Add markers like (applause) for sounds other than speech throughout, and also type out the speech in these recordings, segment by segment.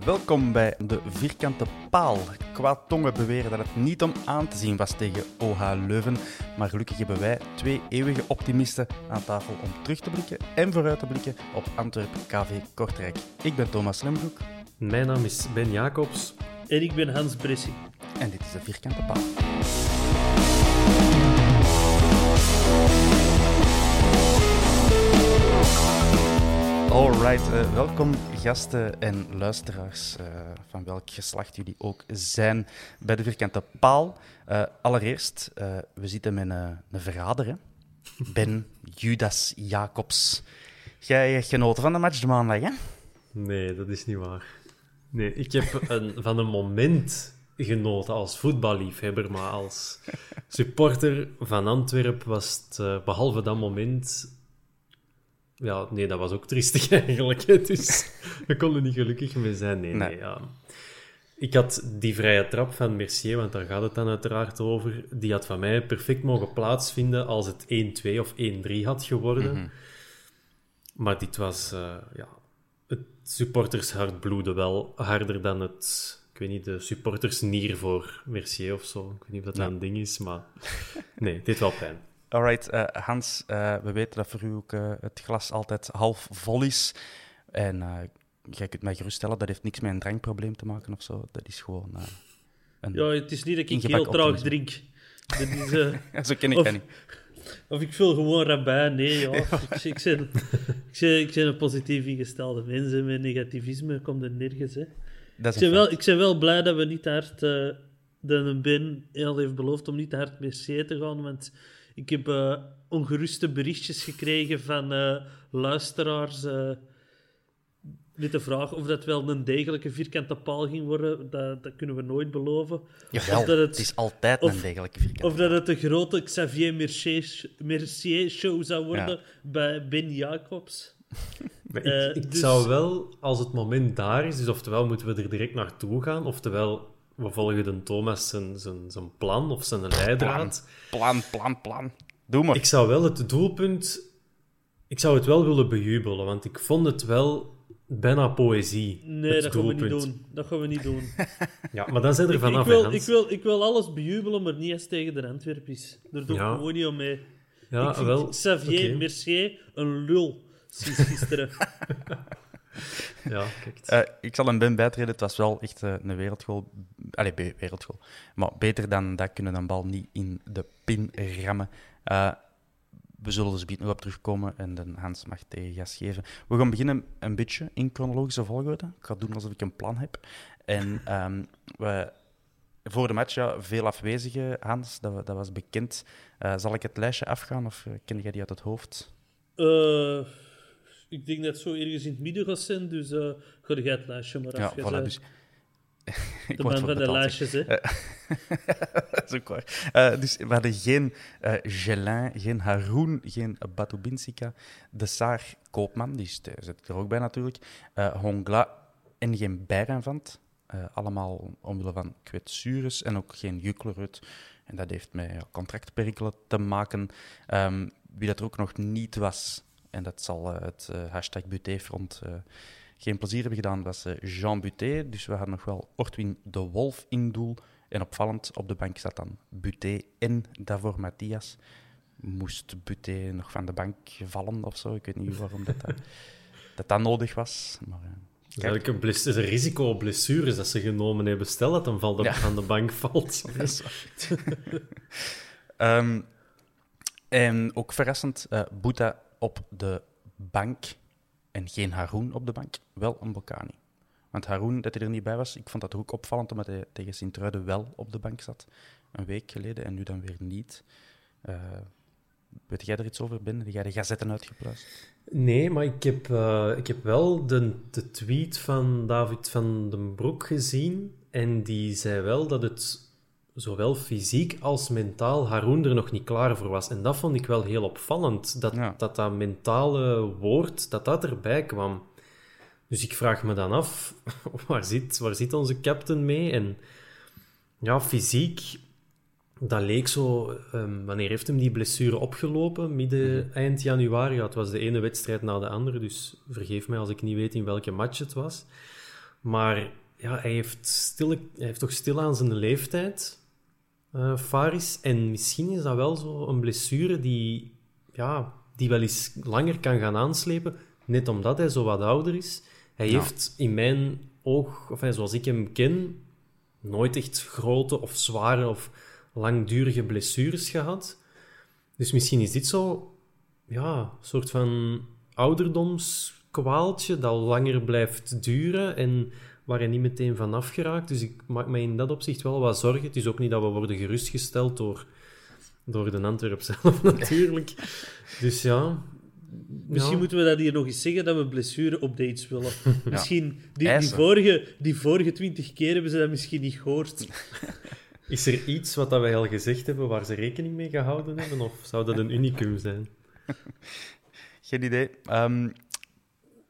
Welkom bij de Vierkante Paal. Kwaadtongen beweren dat het niet om aan te zien was tegen OH Leuven. Maar gelukkig hebben wij twee eeuwige optimisten aan tafel om terug te blikken en vooruit te blikken op Antwerpen KV Kortrijk. Ik ben Thomas Lembroek Mijn naam is Ben Jacobs. En ik ben Hans Bressie. en dit is de Vierkante Paal. Alright, eh, welkom gasten en luisteraars, eh, van welk geslacht jullie ook zijn, bij de Vierkante Paal. Eh, allereerst, we zitten met een, een verrader, hè? Ben Judas Jacobs. Jij genoten van de match de maandag, hè? Nee, dat is niet waar. Nee, ik heb een, van een moment genoten als voetballiefhebber, maar als supporter van Antwerpen was het, eh, behalve dat moment... Ja, nee, dat was ook triestig (laughs) eigenlijk. hè. Dus we konden niet gelukkig mee zijn. Nee, nee. Nee. ja. Ik had die vrije trap van Mercier, want daar gaat het dan uiteraard over. Die had van mij perfect mogen plaatsvinden als het 1-2 of 1-3 had geworden. Maar dit was, eh, ja, het supportershart bloedde wel harder dan het, ik weet niet, de supportersnier voor Mercier of zo. Ik weet niet of dat Ja. een ding is, maar (laughs) nee, dit wel pijn. Alright, eh, Hans, eh, we weten dat voor u ook eh, het glas altijd half vol is. En jij kunt mij geruststellen, dat heeft niks met een drankprobleem te maken of zo. Dat is gewoon een... Ja, het is niet dat ik heel traag drink. Dat is, zo ken ik Of- dat niet. of ik vul gewoon rabijn. Nee, ja. ik, ik, ben, ik, ben, ik ben een positief ingestelde mens. en Met negativisme komt er nergens. Hè. Dat Ik, is ben een wel, ik ben wel blij dat we niet te hard... dat een Ben heel heeft beloofd om niet te hard Mercier te gaan. Want ik heb eh, ongeruste berichtjes gekregen van eh, luisteraars... eh, met de vraag of dat wel een degelijke vierkante paal ging worden, dat, dat kunnen we nooit beloven. Jawel, of dat het- het is altijd of- een degelijke vierkant. Of dat het de grote Xavier Mercier, Mercier show zou worden Ja. bij Ben Jacobs. Maar ik, ik dus- zou wel, als het moment daar is, dus oftewel moeten we er direct naartoe gaan, oftewel we volgen de Thomas zijn, zijn, zijn plan of zijn leidraad. Plan, plan, plan. Doe maar. Ik zou wel het doelpunt... Ik zou het wel willen bejubelen, want ik vond het wel bijna poëzie. Nee, het dat gaan we niet doen. Dat gaan we niet doen. (laughs) Ja, maar dan zijn er ik, vanaf, ik, hè, wil, ik, wil, ik wil alles bejubelen, maar niet eens tegen de Antwerpies. Daar doe ik Ja. gewoon niet om mee. Ja, ik vind wel... Xavier. Mercier een lul sinds gisteren. (laughs) (laughs) Ja, kijk. Eh, ik zal een Ben bijtreden. Het was wel echt eh, een wereldgoal. Allee, be- wereldgoal. Maar beter dan dat kunnen een bal niet in de pin rammen. Eh, we zullen dus nog op terugkomen en dan Hans mag tegen gas geven. We gaan beginnen een beetje in chronologische volgorde. Ik ga doen alsof ik een plan heb. En ehm, we, voor de match, ja, veel afwezigen. Hans, dat, dat was bekend. Eh, zal ik het lijstje afgaan of ken jij die uit het hoofd? Eh, ik denk dat het zo ergens in het midden gaat zijn, dus eh ga jij het lijstje maar Ja, af. Jij voilà. Dus, (laughs) Ik de man van de lijstjes, hè. (laughs) dat is ook waar. Eh, dus we hadden geen eh Gelin, geen Haroun, geen Batubinsika, De Saar Koopman, die zit er ook bij natuurlijk, eh Hongla en geen Bijranvant. Eh allemaal omwille van kwetsures en ook geen Juklerud. En dat heeft met ja, contractperikelen te maken. Ehm, wie dat er ook nog niet was, en dat zal het hashtag Buté-front geen plezier hebben gedaan, was Jean Buté. Dus we hadden nog wel Ortwin de Wolf in doel. En opvallend, op de bank zat dan Buté en Davor Matthias. Moest Buté nog van de bank vallen of zo? Ik weet niet waarom dat, dat, (laughs) dat nodig was. Maar, Eigenlijk een, is een risico op blessures dat ze genomen hebben. Stel dat een val ja. (laughs) aan de bank valt. (laughs) um, en ook verrassend, uh, Boeta op de bank en geen Haroon op de bank. Wel een Bocani. Want Haroon, dat hij er niet bij was, ik vond dat ook opvallend, omdat hij tegen Sint-Truiden wel op de bank zat. Een week geleden en nu dan weer niet. Uh, weet jij er iets over, Ben? Heb jij de gazetten uitgepluist? Nee, maar ik heb, uh, ik heb wel de, de tweet van David van den Broek gezien. En die zei wel dat het zowel fysiek als mentaal Haroon er nog niet klaar voor was. En dat vond ik wel heel opvallend. Dat dat, dat mentale woord, dat dat erbij kwam. Dus ik vraag me dan af, (laughs) waar zit, waar zit onze captain mee? En ja, fysiek, dat leek zo... Um, wanneer heeft hem die blessure opgelopen? Midden, mhm. eind januari. Ja, het was de ene wedstrijd na de andere, dus vergeef mij als ik niet weet in welke match het was. Maar ja, hij heeft, stil, hij heeft toch stil aan zijn leeftijd, uh, Faris. En misschien is dat wel zo een blessure die, ja, die wel eens langer kan gaan aanslepen, net omdat hij zo wat ouder is. Hij heeft in mijn oog, of zoals ik hem ken, nooit echt grote of zware of langdurige blessures gehad. Dus misschien is dit zo, ja, een soort van ouderdomskwaaltje dat langer blijft duren en waar hij niet meteen van afgeraakt. Dus ik maak me in dat opzicht wel wat zorgen. Het is ook niet dat we worden gerustgesteld door, door de Antwerp (laughs) zelf natuurlijk. Dus ja, Misschien moeten we dat hier nog eens zeggen, dat we blessure-updates willen. (laughs) Misschien, die, die, vorige, die vorige twintig keer hebben ze dat misschien niet gehoord. (laughs) Is er iets wat dat wij al gezegd hebben waar ze rekening mee gehouden hebben? Of zou dat een unicum zijn? Geen idee. Um,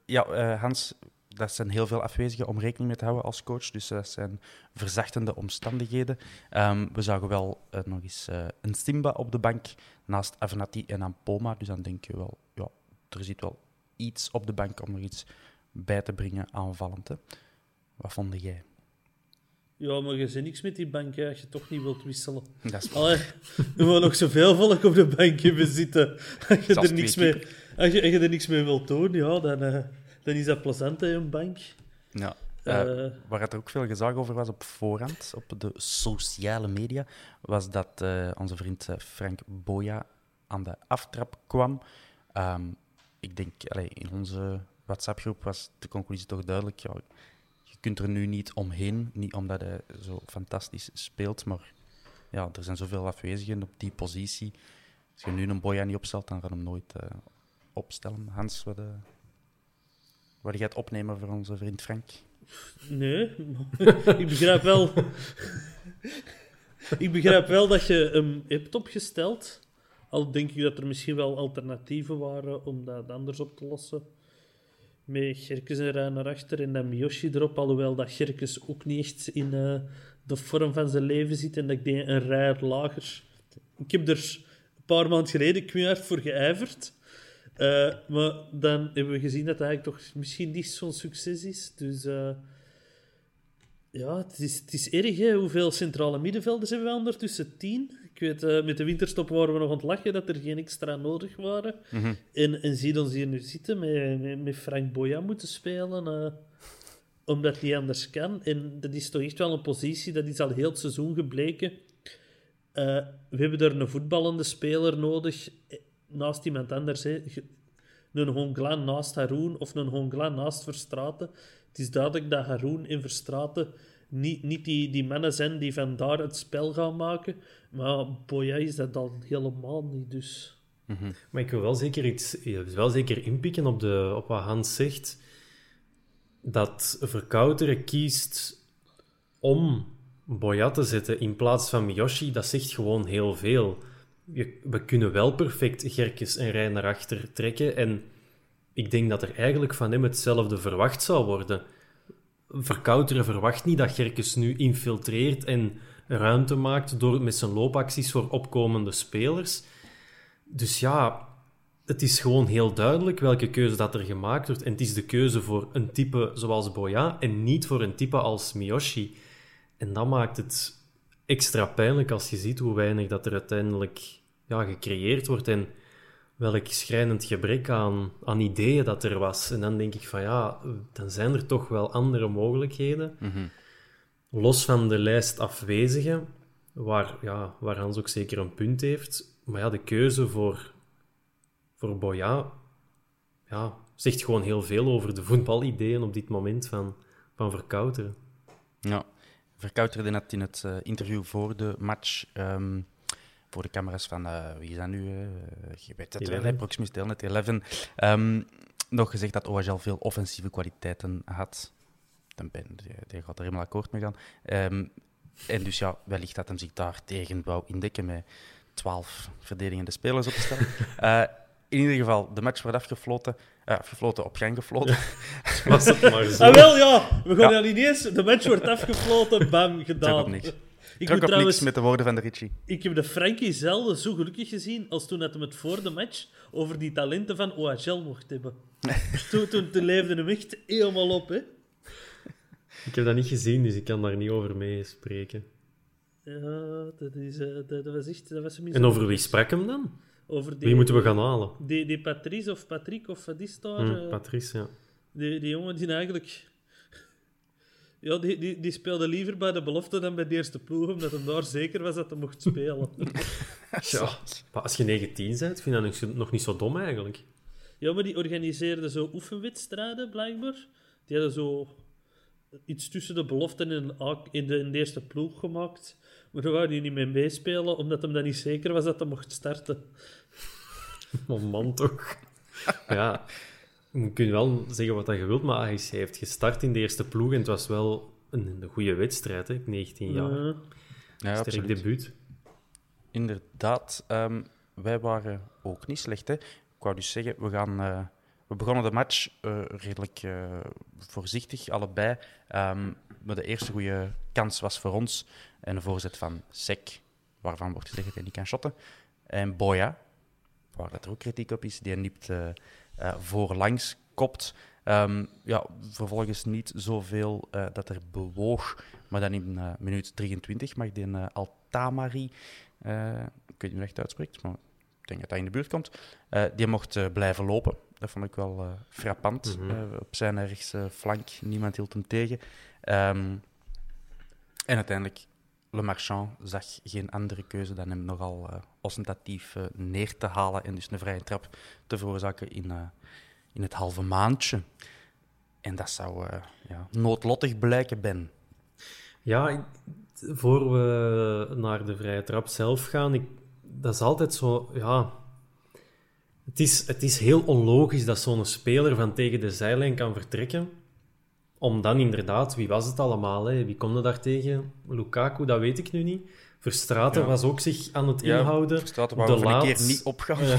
ja, uh, Hans, dat zijn heel veel afwezigen om rekening mee te houden als coach. Dus dat zijn verzachtende omstandigheden. Um, we zagen wel uh, nog eens uh, een Simba op de bank naast Avenatti en Ampoma. Dus dan denk je wel, ja, er zit wel iets op de bank om nog iets bij te brengen aanvallend. Hè. Wat vond jij? Ja, maar je zit niks met die bank als je toch niet wilt wisselen. Dat is Allee, er nog zoveel volk op de bank hebben zitten. Als je, er niks, mee, als je, als je er niks mee wilt doen, ja, dan, uh, dan is dat plezant, een bank. Ja. Uh, waar het er ook veel gezag over was op voorhand, op de sociale media, was dat uh, onze vriend Frank Boya aan de aftrap kwam. Um, ik denk, allee, in onze WhatsApp-groep was de conclusie toch duidelijk. Ja, je kunt er nu niet omheen, niet omdat hij zo fantastisch speelt, maar ja, er zijn zoveel afwezigen op die positie. Als je nu een Boya niet opstelt, dan gaat hem nooit uh, opstellen. Hans, wat, ga je het opnemen voor onze vriend Frank? Nee, (laughs) ik begrijp wel. ik begrijp wel dat je hem hebt opgesteld. Al denk ik dat er misschien wel alternatieven waren om dat anders op te lossen. Met Gerkes en naar achter en dan Miyoshi erop. Alhoewel dat Gerkes ook niet echt in uh, de vorm van zijn leven zit. En dat ik denk een rij lager. Ik heb er een paar maanden geleden keihard voor geijverd. Uh, maar dan hebben we gezien dat het eigenlijk toch misschien niet zo'n succes is. Dus uh, ja, het is, het is erg hè? hoeveel centrale middenvelders hebben we ondertussen? Tien? Ik weet, uh, met de winterstop waren we nog aan het lachen dat er geen extra nodig waren. Mm -hmm. En, en zie ons hier nu zitten met, met, met Frank Boya moeten spelen, omdat hij anders kan. En dat is toch echt wel een positie, dat is al heel het seizoen gebleken. We hebben daar een voetballende speler nodig, naast iemand anders. Hè. Een Honglan naast Haroon of een Honglan naast Verstraten. Het is duidelijk dat Haroon en Verstraten niet, niet die, die mannen zijn die vandaar het spel gaan maken. Maar Boya is dat dan helemaal niet, dus... Mm -hmm. Maar ik wil wel zeker iets... wel zeker inpikken op, de, op wat Hans zegt. Dat Verkouteren kiest om Boya te zetten in plaats van Miyoshi, dat zegt gewoon heel veel. We kunnen wel perfect Gerkes en Rijn naar achter trekken en ik denk dat er eigenlijk van hem hetzelfde verwacht zou worden. Verkouteren verwacht niet dat Gerkes nu infiltreert en ruimte maakt door met zijn loopacties voor opkomende spelers. Dus ja, het is gewoon heel duidelijk welke keuze dat er gemaakt wordt. En het is de keuze voor een type zoals Boya en niet voor een type als Miyoshi. En dat maakt het extra pijnlijk als je ziet hoe weinig dat er uiteindelijk ja, gecreëerd wordt en welk schrijnend gebrek aan, aan ideeën dat er was. En dan denk ik van ja, dan zijn er toch wel andere mogelijkheden. Los van de lijst afwezigen, waar, ja, waar Hans ook zeker een punt heeft. Maar ja, de keuze voor, voor Boya ja, zegt gewoon heel veel over de voetbalideeën op dit moment van, van Verkouteren. Ja, Verkouterde net in het eh, interview voor de match, ehm, voor de camera's van, eh, wie is dat nu? eh, je weet het wel, Proximus Telnet 11. ehm, nog gezegd dat OHL veel offensieve kwaliteiten had. Dan ben die, die gaat er helemaal akkoord mee gaan. Ehm, en dus ja, wellicht dat hem zich daar tegen wou indekken met 12 verdedigende spelers op te stellen. (laughs) in ieder geval, de match wordt afgefloten, eh, afgefloten op gang gefloten. Was het maar zo. Ah, wel, ja. We gaan Ja. dan ineens... De match wordt afgefloten, bam, (laughs) gedaan. niks. Ik, Ik trouwens, niks met de woorden van de Richie. ik heb de Frankie zelden zo gelukkig gezien als toen hij het voor de match over die talenten van OHL mocht hebben. (laughs) toen, toen, toen leefde hem echt helemaal op, hè. Ik heb dat niet gezien, dus ik kan daar niet over meespreken. Ja, dat, is, eh, dat, dat was echt... Dat was En over wie sprak hem dan? Over die, Wie moeten we gaan halen? Die, die Patrice of Patrick of wat is daar? Hm, eh, Patrice, ja. die, die jongen die eigenlijk... (laughs) Ja, die, die, die speelde liever bij de belofte dan bij de eerste ploeg, omdat hij daar zeker was dat hij mocht spelen. (laughs) ja. Maar als je 19 bent, vind ik dat nog niet zo dom eigenlijk. Ja, maar die organiseerden zo oefenwedstrijden, blijkbaar. Die hadden zo iets tussen de beloften en A- in de, in de eerste ploeg gemaakt. Maar daar wou hij niet mee meespelen, omdat hem dan niet zeker was dat hij mocht starten. (laughs) Man, toch? ja, je kunt wel zeggen wat je wilt, maar hij is- hij heeft gestart in de eerste ploeg en het was wel een, een goede wedstrijd, hè? 19 jaar. Ja. Ja, Sterk absoluut. debuut. Inderdaad, ehm, wij waren ook niet slecht. Hè. Ik wou dus zeggen, we, gaan, eh, we begonnen de match eh, redelijk eh, voorzichtig, allebei. Ehm, maar de eerste goede kans was voor ons. En een voorzet van Sek, waarvan wordt gezegd dat hij niet kan shotten. En Boya, waar dat er ook kritiek op is, die nipt eh, eh, voorlangs, kopt. Ehm, ja, vervolgens niet zoveel eh, dat er bewoog. Maar dan in minuut 23 mag die eh, Altamari, ik weet niet hoe je het uitspreekt, maar ik denk dat hij in de buurt komt, die mocht blijven lopen. Dat vond ik wel frappant. Mhm. Op zijn rechtse flank, niemand hield hem tegen. Ehm, en uiteindelijk, Le Marchand zag geen andere keuze dan hem nogal eh, ostentatief eh, neer te halen en dus een vrije trap te veroorzaken in, eh, in het halve maandje. En dat zou ja, noodlottig blijken, Ben. Ja, voor we naar de vrije trap zelf gaan, ik, dat is altijd zo, ja... Het is, het is heel onlogisch dat zo'n speler van tegen de zijlijn kan vertrekken. Om dan inderdaad, wie was het allemaal? Hè? Wie kon er daar tegen? Lukaku, dat weet ik nu niet. Verstraten Ja. was ook zich aan het inhouden. Verstraten wou De we een keer Laat- niet opgaan. (laughs)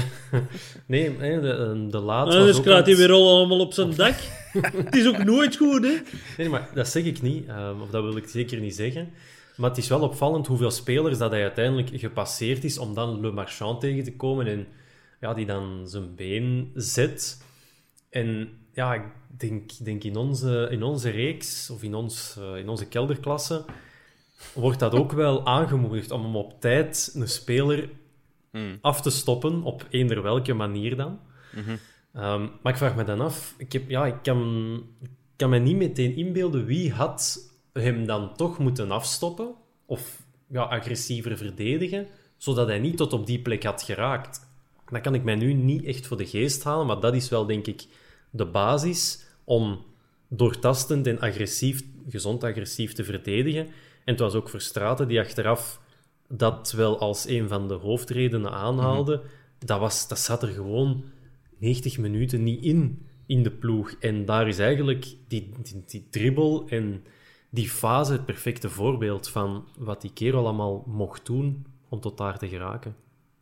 Nee, de, eh, de laat En was dus ook krijgt hij weer allemaal op zijn dak. (laughs) het is ook nooit goed, hè. Nee, maar dat zeg ik niet. ehm, of dat wil ik zeker niet zeggen. Maar het is wel opvallend hoeveel spelers dat hij uiteindelijk gepasseerd is om dan Le Marchand tegen te komen en ja, die dan zijn been zet. En ja, ik denk, denk in, onze, in onze reeks, of in, ons, eh, in onze kelderklasse, wordt dat ook wel aangemoedigd om hem op tijd een speler af te stoppen, op eender welke manier dan. Ehm, maar ik vraag me dan af, ik, heb, ja, ik kan, ik kan me niet meteen inbeelden wie had hem dan toch moeten afstoppen of ja, agressiever verdedigen, zodat hij niet tot op die plek had geraakt. Dat kan ik mij nu niet echt voor de geest halen, maar dat is wel, denk ik, de basis om doortastend en agressief, gezond agressief te verdedigen. En het was ook Verstraten die achteraf dat wel als een van de hoofdredenen aanhaalde. dat, was, dat zat er gewoon 90 minuten niet in, in de ploeg. En daar is eigenlijk die, die, die dribbel en die fase het perfecte voorbeeld van wat die kerel allemaal mocht doen om tot daar te geraken.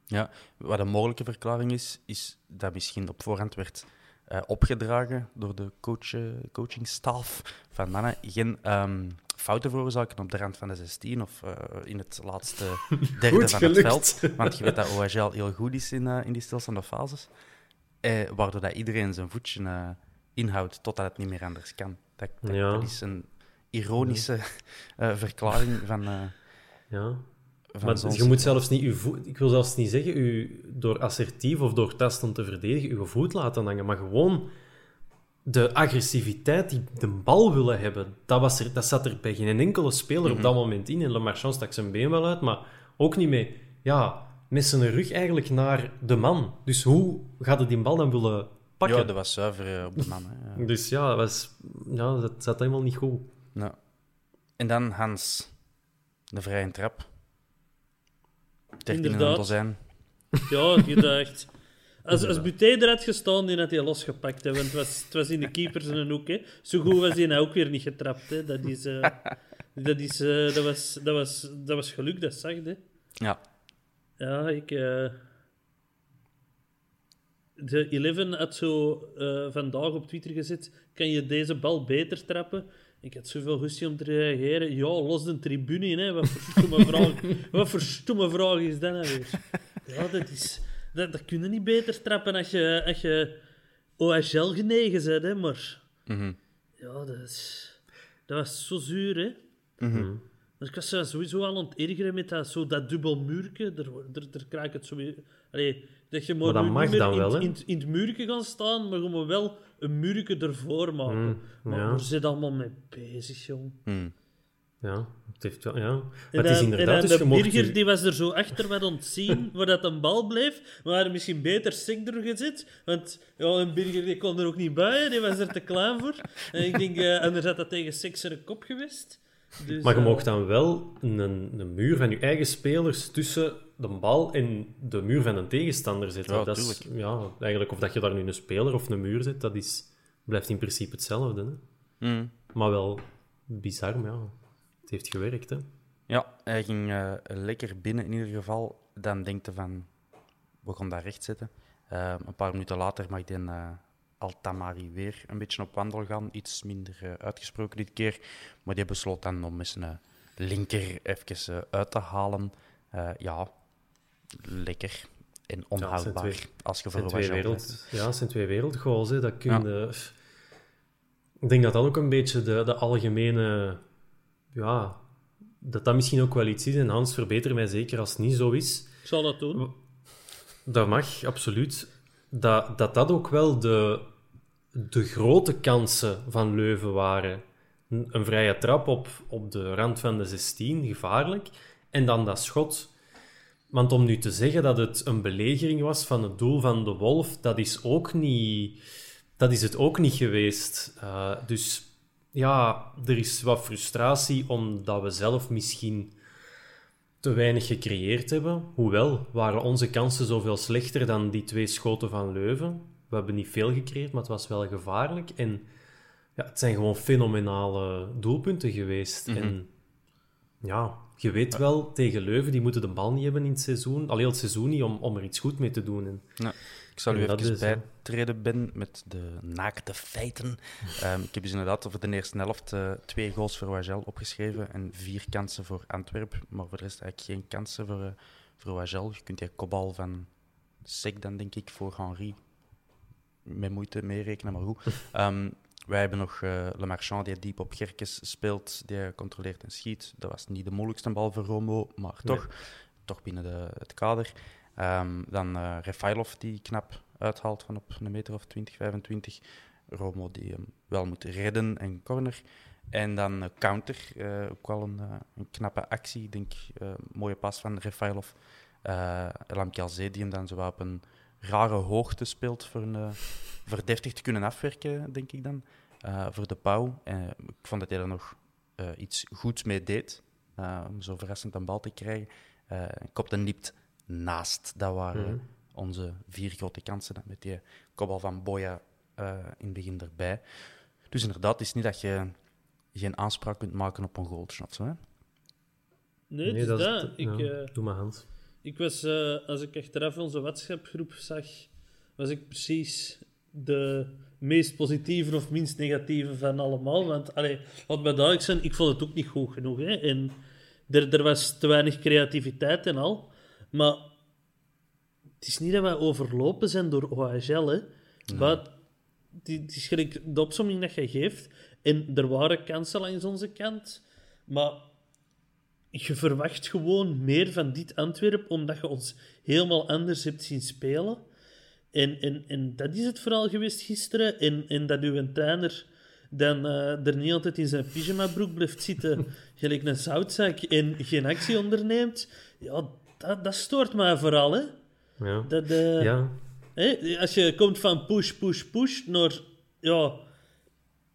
Ja, wat een mogelijke verklaring is, is dat misschien op voorhand werd eh, opgedragen door de coach, eh, coachingstaf van mannen geen ehm, fouten veroorzaken op de rand van de 16 of eh, in het laatste (laughs) derde Goed van gelukt. het veld. Want je weet dat OHL heel goed is in, in die stilstaande fases. Waardoor dat iedereen zijn voetje inhoudt totdat het niet meer anders kan. Dat, dat, Ja. dat is een ironische verklaring van, Ja. Maar je moet zelfs niet, uw voet, ik wil zelfs niet zeggen, u door assertief of door tastend te verdedigen, uw voet laten hangen, maar gewoon de agressiviteit die de bal willen hebben, dat, was er, dat zat er bij geen enkele speler op dat moment in. En Le Marchand stak zijn been wel uit, maar ook niet mee, ja, met zijn rug eigenlijk naar de man. Dus hoe gaat hij die bal dan willen pakken? Ja, dat was zuiver eh, op de man. Hè. Ja. Dus ja, dat, was, ja, dat zat helemaal niet goed. En dan Hans, de vrije trap. 13 in een Inderdaad. dozijn. Ja, je dacht... Als, als er had gestaan, die had hij losgepakt. Hè, want het was, het was in de keepers in een hoek. Hè. Zo goed was hij nou ook weer niet getrapt. Hè. Dat, is, eh, dat, is, eh, dat, was, dat, was, dat was geluk, dat zag je. Ja. Ja, ik... eh, De Eleven had zo vandaag op Twitter gezet, kan je deze bal beter trappen? Ik had zoveel goestie om te reageren. Ja, los de tribune in, hè. Wat voor stomme (laughs) vraag, wat voor stomme vraag is dat nou weer? Ja, dat is... Dat, dat kun je niet beter trappen als je, als je OHL genegen bent, hè. Maar... Mhm. Ja, dat is... Dat was zo zuur, hè. Mhm. Dus ik was sowieso al aan het ergeren met dat, zo dat dubbel muurke. Er, er, er krijg ik het zo weer... Allee, dat je maar, Maar dat nu mag niet meer dan in, wel, in, in het muurke gaan staan, maar moet wel een muurke ervoor maken. Mm, maar ja. waar zit allemaal mee bezig, jong? Hm. Ja, het heeft wel, ja. Maar En het is dan, inderdaad, en dus de mocht burger die was er zo achter wat ontzien, (laughs) waar dat een bal bleef. Maar hadden misschien beter sek door gezet. Want ja, een burger die kon er ook niet bij, die was er te klein voor. En ik denk, eh anders had dat tegen seks een kop geweest. Dus, Maar je eh, mag dan wel een, een muur van je eigen spelers tussen de bal en de muur van een tegenstander zetten. Ja, dat is, ja, eigenlijk of dat je daar nu een speler of een muur zet, dat is, blijft in principe hetzelfde. Hè? Hm. Maar wel bizar, maar ja, het heeft gewerkt. Hè? Ja, hij ging eh, lekker binnen in ieder geval. Dan denkt hij van, we gaan dat recht zetten. Eh, een paar minuten later mag die eh Altamari weer een beetje op wandel gaan. Iets minder uitgesproken dit keer. Maar die besloot dan om zijn eh, linker even uit te halen. Ja, lekker en onhoudbaar. twee- als je voor een twee wereld, ja, het zijn twee wereldgoals. Hè. Dat kun Ja. je- Ik denk dat dat ook een beetje de, de algemene... Ja, dat dat misschien ook wel iets is. En Hans, verbeter mij zeker als het niet zo is. Ik zal dat doen. Dat mag, absoluut. Dat dat, dat ook wel de, de grote kansen van Leuven waren. Een een vrije trap op, op de rand van de 16, gevaarlijk. En dan dat schot. Want om nu te zeggen dat het een belegering was van het doel van de Wolf, dat is, ook niet, dat is het ook niet geweest. Eh, dus ja, er is wat frustratie omdat we zelf misschien te weinig gecreëerd hebben. Hoewel, waren onze kansen zoveel slechter dan die twee schoten van Leuven. We hebben niet veel gecreëerd, maar het was wel gevaarlijk. En ja, het zijn gewoon fenomenale doelpunten geweest. En ja, je weet wel, tegen Leuven, die moeten de bal niet hebben in het seizoen. Al heel het seizoen niet, om, om er iets goed mee te doen. En, Ja, ik zal u even is, bijtreden, Ben, met de naakte feiten. (laughs) Ehm, ik heb dus inderdaad over de eerste helft eh, twee goals voor Wagel opgeschreven en vier kansen voor Antwerpen. Maar voor de rest eigenlijk geen kansen voor, eh voor Wagel. Je kunt die kopbal van Sek dan, denk ik, voor Henri met moeite meerekenen, maar goed. (laughs) Ehm, wij hebben nog eh Le Marchand die diep op Gerkes speelt, die controleert en schiet. Dat was niet de moeilijkste bal voor Romo, maar toch, toch binnen de, het kader. Ehm, dan eh Refailov die knap uithaalt van op een meter of 20, 25. Romo die hem wel moet redden en corner. En dan eh, counter, ook wel een, een knappe actie. Ik denk, mooie pas van Refailov. Uh, die hem dan zo op een rare hoogte speelt voor, een, eh, voor deftig te kunnen afwerken, denk ik dan. eh, voor de pauw. En ik vond dat hij er nog eh, iets goeds mee deed. eh, om zo verrassend een bal te krijgen. Eh kopte nipt naast. Dat waren Mhm. onze vier grote kansen. Met die kopbal van Boya eh, in het begin erbij. Dus inderdaad, het is niet dat je geen aanspraak kunt maken op een goalshot. Zo, hè? Nee, is dat. is- Ik, ja, eh, Doe maar, Hans. Ik was, eh, als ik achteraf onze WhatsApp-groep zag, was ik precies de meest positieve of minst negatieve van allemaal. Want, allee, laat me duidelijk zijn, ik vond het ook niet goed genoeg. Hè? En er, er was te weinig creativiteit en al. Maar het is niet dat wij overlopen zijn door OHL, hè. Maar die, die is gelijk de opzomming dat je geeft. En er waren kansen langs onze kant, maar je verwacht gewoon meer van dit Antwerp, omdat je ons helemaal anders hebt zien spelen. En, en, en dat is het vooral geweest gisteren. En, en dat uw trainer dan eh, er niet altijd in zijn pyjama-broek blijft zitten, (laughs) gelijk een zoutzak, en geen actie onderneemt. Ja, dat, dat stoort mij vooral, hè. Ja. Dat, eh, ja. hè, als je komt van push, push, push naar... Ja...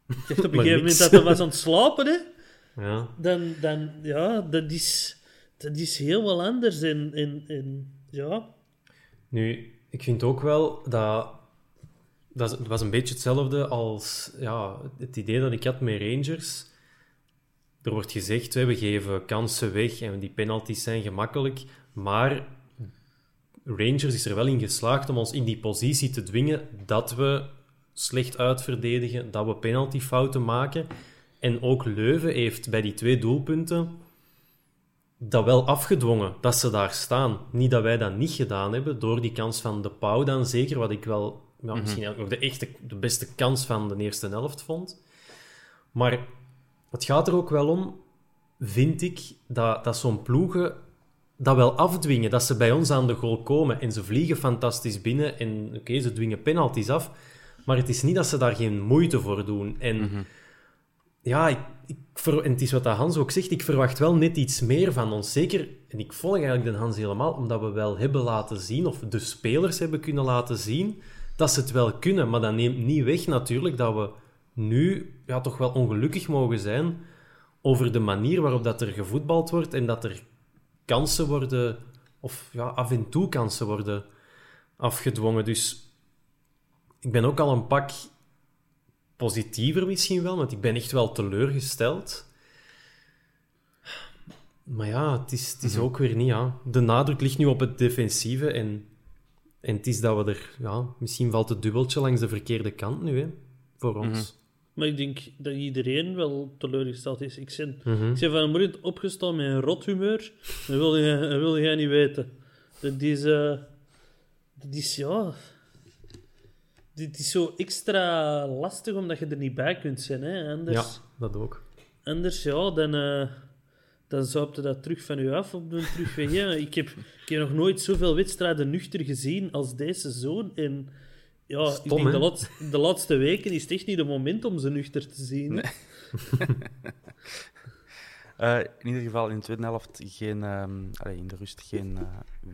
Ik dacht op een (laughs) gegeven moment dat hij was aan het slapen, hè. Ja. Dan, dan ja, dat is, dat is heel wel anders. En, en, en ja... Nu, ik vind ook wel dat... Dat was een beetje hetzelfde als ja, het idee dat ik had met Rangers. Er wordt gezegd, we geven kansen weg en die penalties zijn gemakkelijk. Maar Rangers is er wel in geslaagd om ons in die positie te dwingen dat we slecht uitverdedigen, dat we penaltyfouten maken. En ook Leuven heeft bij die twee doelpunten dat wel afgedwongen, dat ze daar staan. Niet dat wij dat niet gedaan hebben, door die kans van de Pauw dan zeker, wat ik wel ja, misschien eigenlijk nog de, echte, de beste kans van de eerste helft vond. Maar het gaat er ook wel om, vind ik, dat, dat zo'n ploegen dat wel afdwingen, dat ze bij ons aan de goal komen en ze vliegen fantastisch binnen en oké, ze dwingen penalties af, maar het is niet dat ze daar geen moeite voor doen. En ja, ik, ik en het is wat Hans ook zegt, ik verwacht wel net iets meer van ons. Zeker, en ik volg eigenlijk de Hans helemaal, omdat we wel hebben laten zien, of de spelers hebben kunnen laten zien, dat ze het wel kunnen. Maar dat neemt niet weg natuurlijk dat we nu ja, toch wel ongelukkig mogen zijn over de manier waarop dat er gevoetbald wordt en dat er kansen worden, of ja, af en toe kansen worden afgedwongen. Dus ik ben ook al een pak positiever misschien wel, want ik ben echt wel teleurgesteld. Maar ja, het is, het is ook weer niet. Ja. De nadruk ligt nu op het defensieve en, en het is dat we er... Ja, misschien valt het dubbeltje langs de verkeerde kant nu, hè, voor ons. Maar ik denk dat iedereen wel teleurgesteld is. Ik ben, Mhm. ik ben vanmorgen opgestaan met een rot humeur. Dat wil je, dat wil jij niet weten. Dat is... eh, dat is, ja... Dit is zo extra lastig omdat je er niet bij kunt zijn. Hè? Anders, Ja, dat ook. anders ja, dan, eh dan zou je dat terug van je af op de terugweg. Ja, ik, heb, ik heb nog nooit zoveel wedstrijden nuchter gezien als deze seizoen. En ja, ik denk de, laatste, de laatste weken is het echt niet het moment om ze nuchter te zien. (laughs) Eh, in ieder geval in de tweede helft geen, ehm, allee, in de rust geen eh,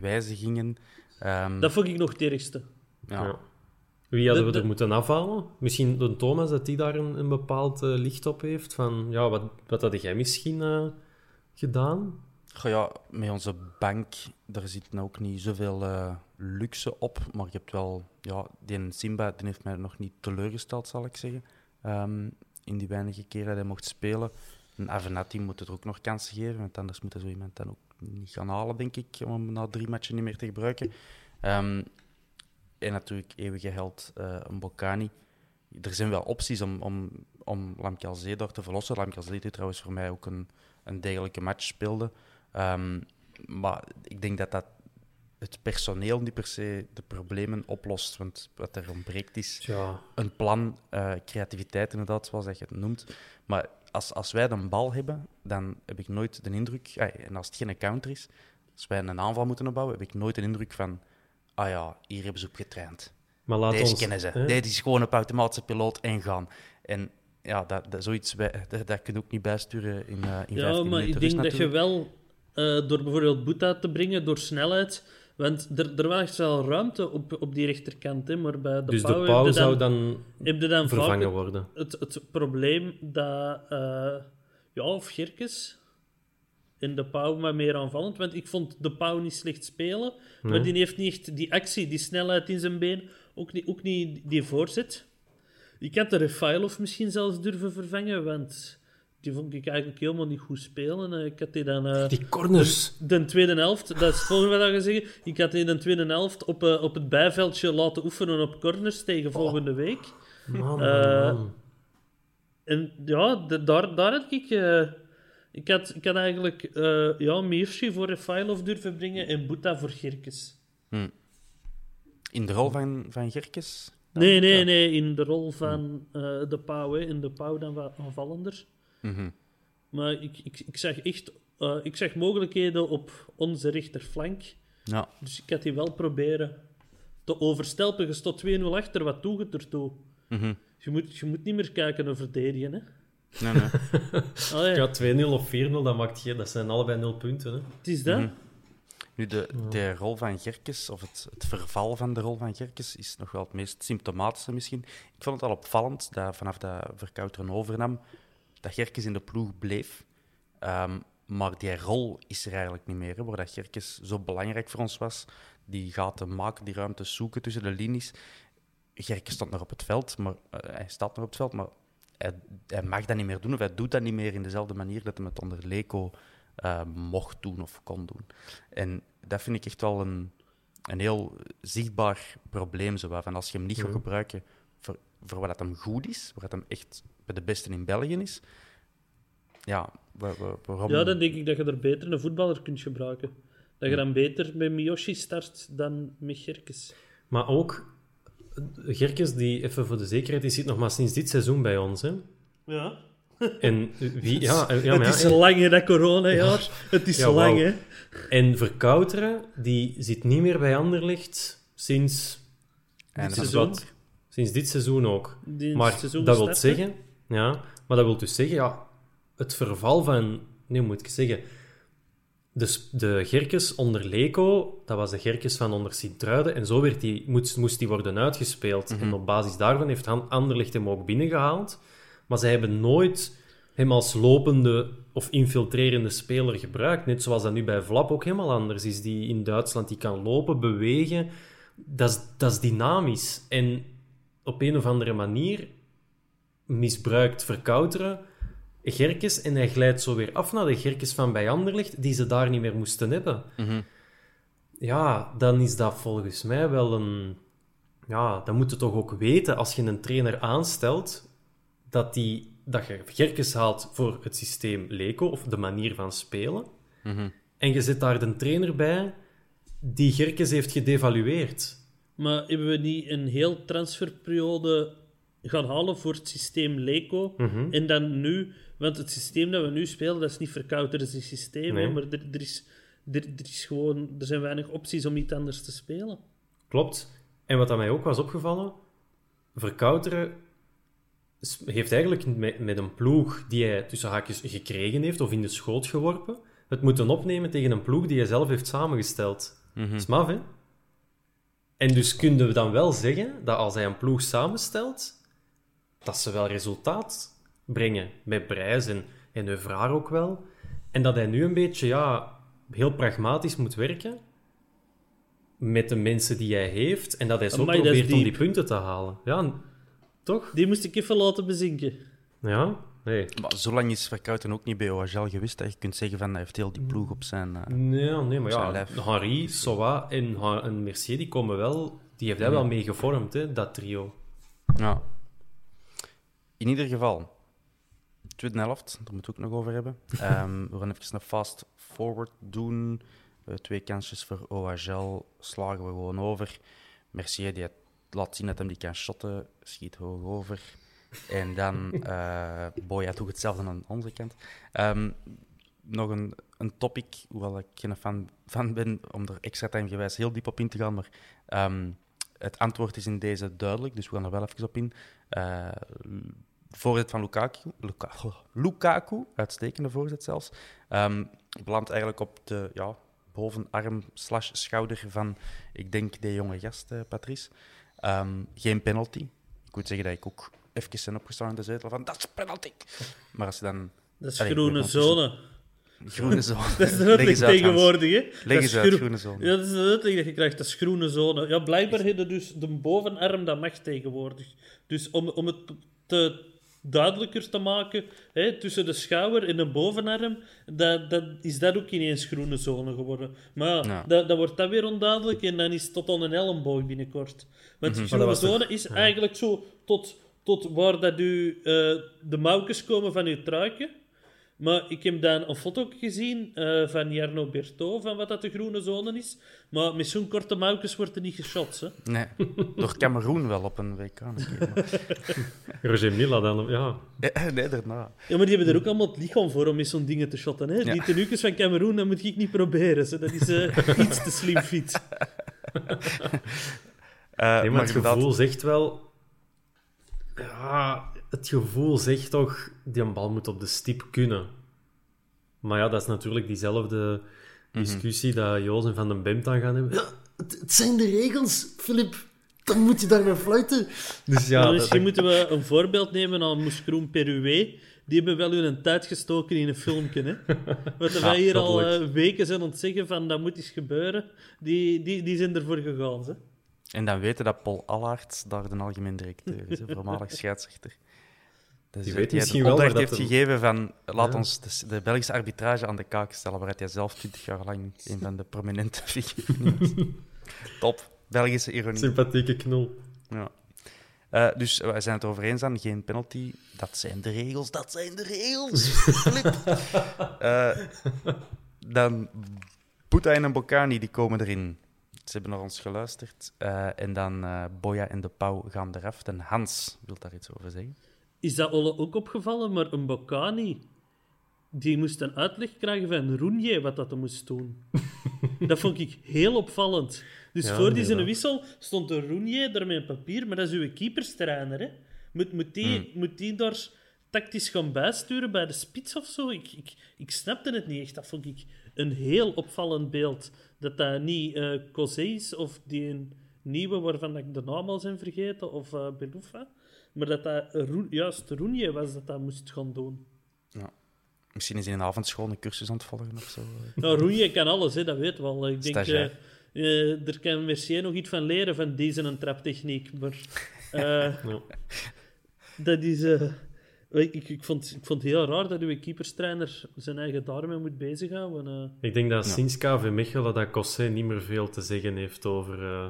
wijzigingen. Ehm, Dat vond ik nog het ergste. ja. Ja. Wie hadden De- we er de- moeten afhalen? Misschien de Thomas, dat die daar een, een bepaald eh, licht op heeft. Van, ja, wat, wat had jij misschien eh, gedaan? Goh, ja, met onze bank, daar zit nou ook niet zoveel eh, luxe op. Maar je hebt wel... Ja, die Simba die heeft mij nog niet teleurgesteld, zal ik zeggen. Ehm, in die weinige keren dat hij mocht spelen. En Avenatti moet er ook nog kansen geven, want anders moet er zo iemand dan ook niet gaan halen, denk ik, om hem na drie matchen niet meer te gebruiken. Ehm, en natuurlijk eeuwige held, eh een Bocani. Er zijn wel opties om, om, om Lamkelzee daar te verlossen. Lamkelzee die trouwens voor mij ook een, een degelijke match speelde. Ehm, maar ik denk dat dat het personeel niet per se de problemen oplost. Want wat er ontbreekt is Ja, een plan, eh, creativiteit inderdaad, zoals dat je het noemt. Maar als, als wij de bal hebben, dan heb ik nooit de indruk... en als het geen counter is, als wij een aanval moeten opbouwen, heb ik nooit de indruk van... Ah ja, hier hebben ze op getraind. maar laat Deze ons... kennen ze. hè? Dit is gewoon op automatische piloot en gaan. En ja, dat, dat, zoiets, dat, dat kun je ook niet bijsturen in, eh in Ja, 15 maar ik denk rust dat je wel eh, door bijvoorbeeld Boeta te brengen, door snelheid. Want er, er was wel ruimte op, op die rechterkant, hè, maar bij de dus de Pauw zou dan, dan heb je dan vaak vervangen het- worden. het, het probleem dat, eh, ja, of Gerkes en de Pauw maar meer aanvallend. Want ik vond de Pauw niet slecht spelen, maar die heeft niet echt die actie, die snelheid in zijn been, ook niet, ook niet die voorzet. Ik had de Refailov misschien zelfs durven vervangen, want die vond ik eigenlijk helemaal niet goed spelen. Eh, Ik had die dan... eh, Die corners. de tweede helft, dat is het volgende wat ik ga zeggen. Ik had in de tweede helft op, eh, op het bijveldje laten oefenen op corners tegen volgende week. Man, man. En ja, de- daar, daar had ik... ik, had, ik had eigenlijk eh ja, Mirci voor Refailov durven brengen en Boeta voor Gerkes. In de rol van, van Gerkes? Nee, nee, nee, in de rol van eh, de pauw, hè. in de pauw dan van aanvallender. Mhm. Maar ik, ik, ik zag echt eh, ik zag mogelijkheden op onze rechterflank. Ja. Dus ik had die wel proberen te overstelpen. Je stond 2-0 achter, wat doe je ertoe? Mhm. Je moet, je moet niet meer kijken naar verdedigen. Hè? Nee, nee. Allee, (laughs) Ja, 2-0 of 4-0, dat, maakt geen, dat zijn allebei 0 punten. Hè. Het is dat. Mhm. Nu, de, de rol van Gerkes, of het, het verval van de rol van Gerkes, is nog wel het meest symptomatische misschien. Ik vond het al opvallend dat vanaf dat Verkouteren overnam, dat Gerkes in de ploeg bleef. Ehm, maar die rol is er eigenlijk niet meer, hè, waar dat Gerkes zo belangrijk voor ons was. Die gaten maken, die ruimte zoeken tussen de linies. Gerkes stond nog op het veld, maar, eh, hij staat nog op het veld, maar hij, hij mag dat niet meer doen, of hij doet dat niet meer in dezelfde manier dat hij het onder Leco eh, mocht doen of kon doen. En dat vind ik echt wel een, een heel zichtbaar probleem. Zo, van als je hem niet gaat gebruiken voor, voor wat hem goed is, waar dat hem echt bij de beste in België is, ja, wa- wa- waarom... Ja, dan denk ik dat je er beter een voetballer kunt gebruiken. Dat je dan beter met Miyoshi start dan met Gerkes. Maar ook, Gerkes, die, even voor de zekerheid, die zit nog maar sinds dit seizoen bij ons. Hè. Ja. En wie... Ja, (laughs) ja, maar het ja, is lang, hè, dat coronajaar. Het is Ja, lang, hè. En Verkouteren, die zit niet meer bij Anderlecht sinds... Dit seizoen. Sinds dit seizoen ook. Die in maar seizoen dat wil zeggen... Ja, maar dat wil dus zeggen, ja, het verval van... Nee, hoe moet ik zeggen? De, s- de Gerkes onder Leco, dat was de Gerkes van onder Sint-Truiden. En zo werd die, moest, moest die worden uitgespeeld. En op basis daarvan heeft Han- Anderlecht hem ook binnengehaald. Maar zij hebben nooit hem als lopende of infiltrerende speler gebruikt. Net zoals dat nu bij Vlap ook helemaal anders is. Die in Duitsland die kan lopen, bewegen. Dat is, dat is dynamisch. En op een of andere manier misbruikt Verkouteren Gerkes en hij glijdt zo weer af naar de Gerkes van bij Anderlecht, die ze daar niet meer moesten hebben. Ja, dan is dat volgens mij wel een... Ja, dan moet je toch ook weten, als je een trainer aanstelt, dat, die, dat je Gerkes haalt voor het systeem Leco, of de manier van spelen. En je zet daar de trainer bij die Gerkes heeft gedevalueerd. Maar hebben we niet een heel transferperiode gaan halen voor het systeem Leco? Mhm. En dan nu, want het systeem dat we nu spelen, dat is niet verkouterd een systeem, Nee. maar er, er, is, er, er is gewoon, er zijn weinig opties om iets anders te spelen. Klopt. En wat aan mij ook was opgevallen, Verkouteren heeft eigenlijk met, met een ploeg die hij tussen haakjes gekregen heeft of in de schoot geworpen, het moeten opnemen tegen een ploeg die hij zelf heeft samengesteld. Dat is maf, hè? En dus kunnen we dan wel zeggen dat als hij een ploeg samenstelt, dat ze wel resultaat brengen. Met Brijs en, en Evraar ook wel. En dat hij nu een beetje, ja, heel pragmatisch moet werken met de mensen die hij heeft. En dat hij zo Amai, probeert om die punten te halen. Ja, toch? Die moest ik even laten bezinken. Ja, nee. Maar zo lang is Verkouten ook niet bij OHL geweest dat je kunt zeggen van hij heeft heel die ploeg op zijn... eh, Nee, nee maar ja, lijf. Henri, Soa en, Mercier, die komen wel... Die heeft hij wel mee gevormd, hè, dat trio. Ja. In ieder geval, tweede helft, daar moeten we het ook nog over hebben. (laughs) Ehm, we gaan even een fast forward doen. Eh, twee kansjes voor OHL slagen we gewoon over. Mercier die laat zien dat hem die kan shotten, schiet hoog over. En dan (laughs) eh Boya doet hetzelfde aan onze kant. Ehm, nog een, een topic, hoewel ik geen fan van ben, om er extra time gewijs heel diep op in te gaan, maar ehm, het antwoord is in deze duidelijk, dus we gaan er wel even op in. Eh voorzet van Lukaku, Luka, (laughs) Lukaku, uitstekende voorzet zelfs, ehm belandt eigenlijk op de ja, bovenarm slash schouder van, ik denk, de jonge gast, eh, Patrice. Ehm, geen penalty. Ik moet zeggen dat ik ook even ben opgestaan in de zetel van, dat is penalty. Maar als je dan... Dat is Allee, groene zone. Groene zone. (laughs) Dat is Hans. tegenwoordig, hè? Leg eens is uit, groen- groene zone. Ja, dat is uitleg dat je krijgt. Dat is groene zone. Ja, blijkbaar heb je dus de bovenarm, dat mag tegenwoordig. Dus om, om het te duidelijker te maken, hè, tussen de schouder en de bovenarm, dat, dat, is dat ook ineens groene zone geworden. Maar ja, dat, dat wordt dat weer onduidelijk en dan is het tot aan een elleboog binnenkort. Want Mhm. die dat groene zone is eigenlijk zo tot, tot waar dat u, eh, de mouwtjes komen van uw truikje. Maar ik heb dan een foto gezien eh, van Jarno Berto, van wat dat de groene zone is. Maar met zo'n korte mouwtjes wordt er niet geschot, hè. Nee, door Cameroen wel op een WK. (laughs) Roger Milla dan, ja. (laughs) Nee, daarna. Ja, maar die hebben er ook allemaal het lichaam voor om met zo'n dingen te shotten, hè. Die Ja. tenuukjes van Cameroen, dat moet ik niet proberen. Dat is eh, (laughs) iets te slim fit. Eh, Nee, maar het gevoel zegt wel... Ja, het gevoel zegt toch, die een bal moet op de stip kunnen. Maar ja, dat is natuurlijk diezelfde discussie dat Joos en Van den Bemt dan gaan hebben. Ja, het, het zijn de regels, Filip. Dan moet je daarmee fluiten. Dus ja, Maar misschien dat- moeten we een voorbeeld nemen aan Moeskroen Peruwe. Die hebben wel hun tijd gestoken in een filmpje. Hè? (laughs) Wat wij hier al eh, weken zijn aan het zeggen van dat moet eens gebeuren. Die, die, die zijn ervoor gegaan. Hè? En dan weten dat Paul Allaert daar de algemeen directeur is, voormalig scheidsrechter. Dus Die dat weet hij misschien de wel dat heeft gegeven van laat Ja. ons de, de Belgische arbitrage aan de kaak stellen, waar hij zelf 20 jaar lang een van de prominente (laughs) figuren is. Top. Belgische ironie. sympathieke knul. Ja. Eh, dus wij zijn het over eens dan, geen penalty. Dat zijn de regels, dat zijn de regels. Flip. (laughs) Eh, dan Boeta en Bocani, die komen erin. Ze hebben naar ons geluisterd. Eh, en dan eh, Boya en de Pauw gaan eraf. En Hans wil daar iets over zeggen. Is dat Olle ook opgevallen? Maar een Bocani, die moest een uitleg krijgen van Roenje wat dat moest doen. (laughs) dat vond ik heel opvallend. Dus Ja, voor die zijn wissel stond de Roenje daar met een papier, maar dat is uw keeperstrainer. Hè? Moet, moet, die, moet die daar tactisch gaan bijsturen bij de spits of zo? Ik, ik, ik snapte het niet echt. Dat vond ik een heel opvallend beeld. Dat dat niet eh Cosé is of die een nieuwe waarvan ik de naam al zijn vergeten, of eh Beloufa. Maar dat dat Roen- juist Roenje was dat dat moest gaan doen. Misschien is hij een avondschool een cursus aan het volgen of zo. Nou, Roenje kan alles, hè, dat weet wel. Ik denk, eh, eh, er kan Mercier nog iets van leren van deze een traptechniek. Maar eh, (laughs) Ja. dat is... eh, ik, ik, ik, vond, ik vond het heel raar dat uw keeperstrainer zijn eigen daarmee moet bezighouden. eh. Ik denk dat Ja. sinds KV Mechelen dat Cossé niet meer veel te zeggen heeft over eh,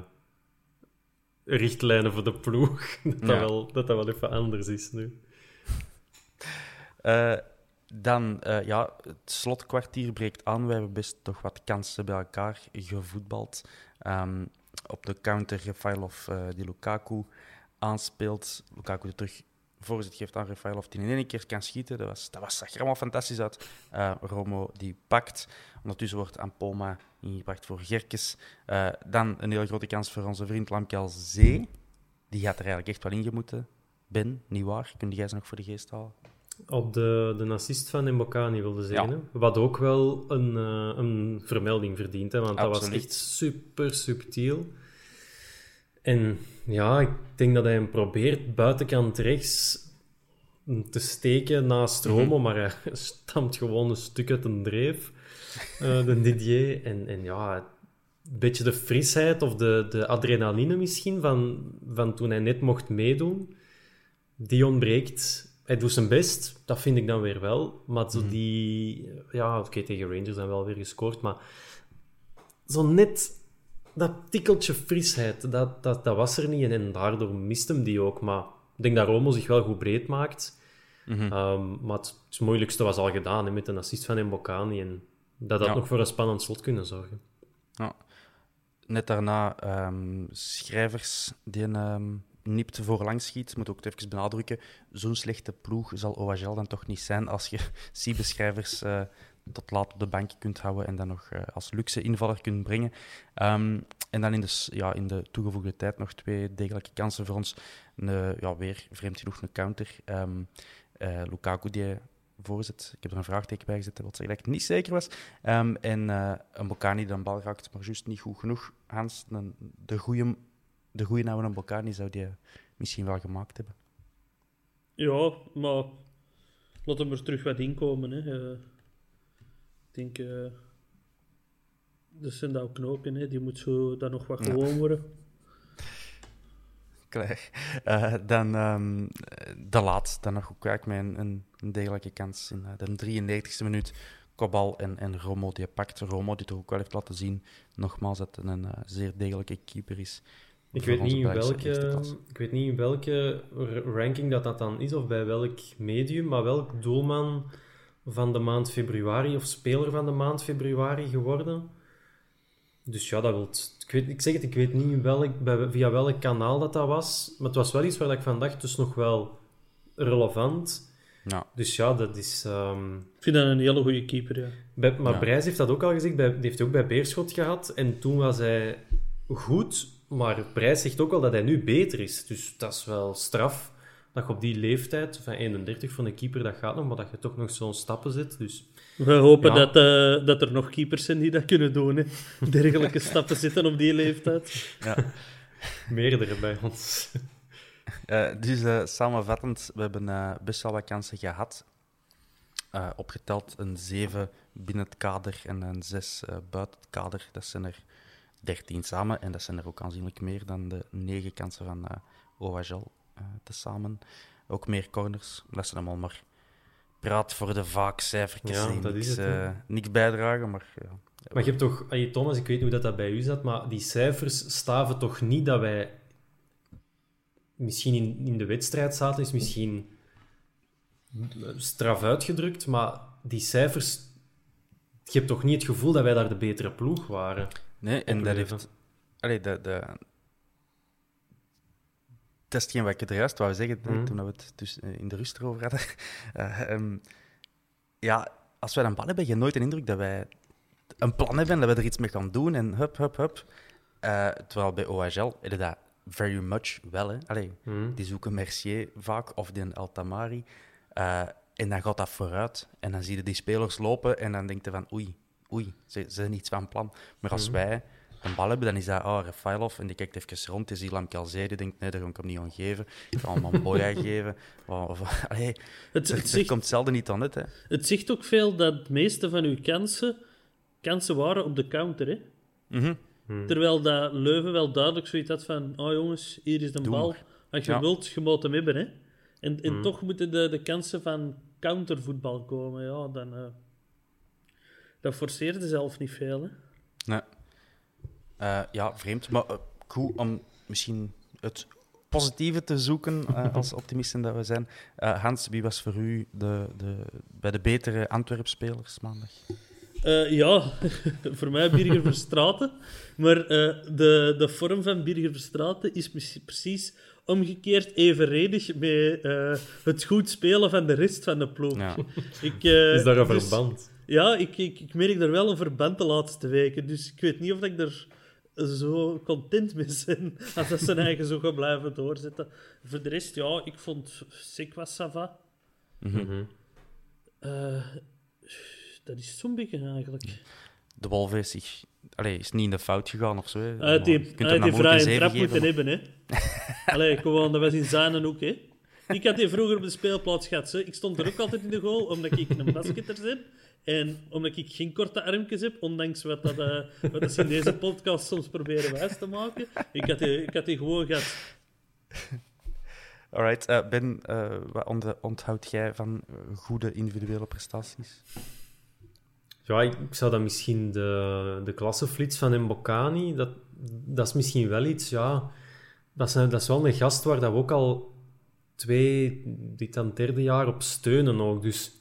richtlijnen voor de ploeg. (laughs) Dat, dat, Ja. wel, dat dat wel even anders is nu. Eh, dan, eh, ja, het slotkwartier breekt aan. We hebben best toch wat kansen bij elkaar gevoetbald. Ehm, op de counter Rafailov eh, die Lukaku aanspeelt. Lukaku terug voorzet geeft aan Rafailov die in één keer kan schieten. Dat, was, dat was, zag er allemaal fantastisch uit. Eh, Romo die pakt. Ondertussen wordt Ampoma ingebracht voor Gerkes. Eh, dan een hele grote kans voor onze vriend Lamkel Zee. Die had er eigenlijk echt wel in moeten. Ben, niet waar? Kun jij ze nog voor de geest halen? Op de, de assist van Mbokani wilde zeggen. Ja. Wat ook wel een, eh, een vermelding verdient, hè, want dat was echt super subtiel. En ja, ik denk dat hij hem probeert buitenkant rechts te steken naast Romo, maar hij (laughs) stamt gewoon een stuk uit een dreef, eh, de (laughs) Didier. En, en ja, een beetje de frisheid of de, de adrenaline misschien van, van toen hij net mocht meedoen, die ontbreekt. Hij doet zijn best, dat vind ik dan weer wel. Maar zo die... Ja, oké, tegen Rangers dan wel weer gescoord, maar zo net dat tikkeltje frisheid, dat, dat, dat was er niet. En, en daardoor mist hem die ook. Maar ik denk dat Romo zich wel goed breed maakt. Ehm, maar het, het moeilijkste was al gedaan hè, met een assist van Mbokani. En dat had Ja. nog voor een spannend slot kunnen zorgen. Net daarna ehm, schrijvers die een ehm, nipt voorlangs schiet. Moet ook even benadrukken. Zo'n slechte ploeg zal OHL dan toch niet zijn als je (laughs) Siebe-schrijvers eh, tot laat op de bank kunt houden en dan nog eh, als luxe invaller kunt brengen. Ehm, en dan in de, ja, in de toegevoegde tijd nog twee degelijke kansen voor ons. Een, eh, ja, weer vreemd genoeg een counter. Ehm, eh, Lukaku die voorzet. Ik heb er een vraagteken bij gezet, dat dat ik niet zeker was. Ehm, en een Bocani die een bal raakt, maar juist niet goed genoeg. Hans, een- de goede de goeie oude Bocani zou die misschien wel gemaakt hebben. Ja, maar laat hem er terug wat inkomen. Hè. Denk... eh dat zijn dat ook knoken, hè. die moet zo dan nog wat Ja. gewoon worden. Klaar. Eh, dan ehm, de laat, dan nog ook kwijt met een, een, degelijke kans in eh, de 93e minuut. Kobal en, en Romo die pakt. Romo die toch ook wel heeft laten zien, nogmaals, dat hij een eh, zeer degelijke keeper is. Ik weet, niet in welke, ik weet niet in welke ranking dat, dat dan is, of bij welk medium, maar welk doelman van de maand februari of speler van de maand februari geworden. Dus ja, dat wil. Ik, weet, ik zeg het, ik weet niet welk, bij, via welk kanaal dat, dat was. Maar het was wel iets waar ik van dacht, dus nog wel relevant. Ja. Dus ja, dat is. ehm, Ik vind dat een hele goede keeper, ja. bij, maar Ja. Brijs heeft dat ook al gezegd, bij, die heeft hij ook bij Beerschot gehad. En toen was hij goed, maar Prijs zegt ook al dat hij nu beter is. Dus dat is wel straf dat je op die leeftijd, van 31 van een keeper, dat gaat nog, maar dat je toch nog zo'n stappen zet. Dus We hopen Ja. dat, eh, dat er nog keepers zijn die dat kunnen doen. Hè. (laughs) Dergelijke stappen zitten op die leeftijd. meerdere bij ons. (laughs) Eh, dus eh, samenvattend, we hebben eh, best wel wat kansen gehad. Eh, opgeteld een 7 binnen het kader en een 6 eh, buiten het kader. Dat zijn er 13 samen en dat zijn er ook aanzienlijk meer dan de 9 kansen van eh OHL eh, tezamen. Ook meer corners. Dat zijn allemaal maar praat voor de vaak cijfertjes Ja, dat is niks, het, hè. eh, niks bijdragen. Maar, ja. Maar je hebt toch, allee, Thomas, ik weet niet hoe dat, dat bij u zat, maar die cijfers staven toch niet dat wij misschien in, in de wedstrijd zaten, is misschien straf uitgedrukt, maar die cijfers, je hebt toch niet het gevoel dat wij daar de betere ploeg waren? Nee, en dat heeft... Allee, de, de... Dat is hetgeen wat ik er juist wou zeggen hè, Mhm. toen we het dus eh, in de rust erover hadden. (laughs) Eh, ehm, ja, als wij een bal hebben, heb je nooit de indruk dat wij een plan hebben, dat we er iets mee gaan doen en hup, hup, hup. Eh, terwijl bij OHL dat very much wel. Hè. Allee, Mhm. Die zoeken Mercier vaak, of die Altamari. Eh, en dan gaat dat vooruit. En dan zie je die spelers lopen en dan denk je van oei, oei, ze, ze zijn iets van plan. Maar als wij een bal hebben, dan is dat, oh, Rafailov. En die kijkt even rond, die ziet Lam Calzee, die denkt, nee, daar ga ik hem niet aan geven. Ik ga hem aan Boya (laughs) geven. Of, of, (laughs) allee, Het, er, komt zelden niet aan het, hè. het zegt ook veel dat het meeste van uw kansen, kansen waren op de counter. Hè? Mhm. Terwijl dat Leuven wel duidelijk zoiets had van oh jongens, hier is de Doe bal. maar. Als je Ja. wilt, je moet hem hebben. Hè? En, en toch moeten de, de kansen van countervoetbal komen. Ja, dan, eh dat forceerde zelf niet veel. Hè? Eh, ja, vreemd. Maar goed om misschien het positieve te zoeken eh, (laughs) als optimisten dat we zijn. Eh, Hans, wie was voor u de, de, bij de betere Antwerp-spelers maandag? Eh, ja, (laughs) voor mij Birger Verstraeten. Maar eh, de, de vorm van Birger Verstraeten is precies omgekeerd evenredig met eh, het goed spelen van de rest van de ploeg. Ja. (laughs) Ik, eh, Is daar een dus- verband? Ja, ik, ik, ik merk er wel een verband de laatste weken. Dus ik weet niet of ik er zo content mee ben (laughs) als dat zijn eigen zo gaat blijven doorzetten. Voor de rest, ja, ik vond Sik was Sava. Mhm. Eh, dat is zo'n beetje eigenlijk. De Wolf is, zich, allee, is niet in de fout gegaan of zo. hè. Hij had die, Je kunt dan die vrije trap geven, moeten hebben, hè. Allee, gewoon, dat was in (laughs) zijn hoek, hè. Ik had die vroeger op de speelplaats gehad, hè. Ik stond er ook altijd in de goal, omdat ik een basketter ben. En omdat ik geen korte armpjes heb, ondanks wat, dat, eh, wat ze in deze podcast soms proberen wijs te maken. Ik had die, ik had die gewoon gehad. Alright, eh, Ben, eh, wat ont- onthoud jij van goede individuele prestaties? Ja, ik, ik zou dan misschien de, de klasseflits van Mbokani, dat, dat is misschien wel iets, ja... Dat is, een- dat is wel een gast waar dat we ook al twee, dit dan derde jaar op steunen ook. Dus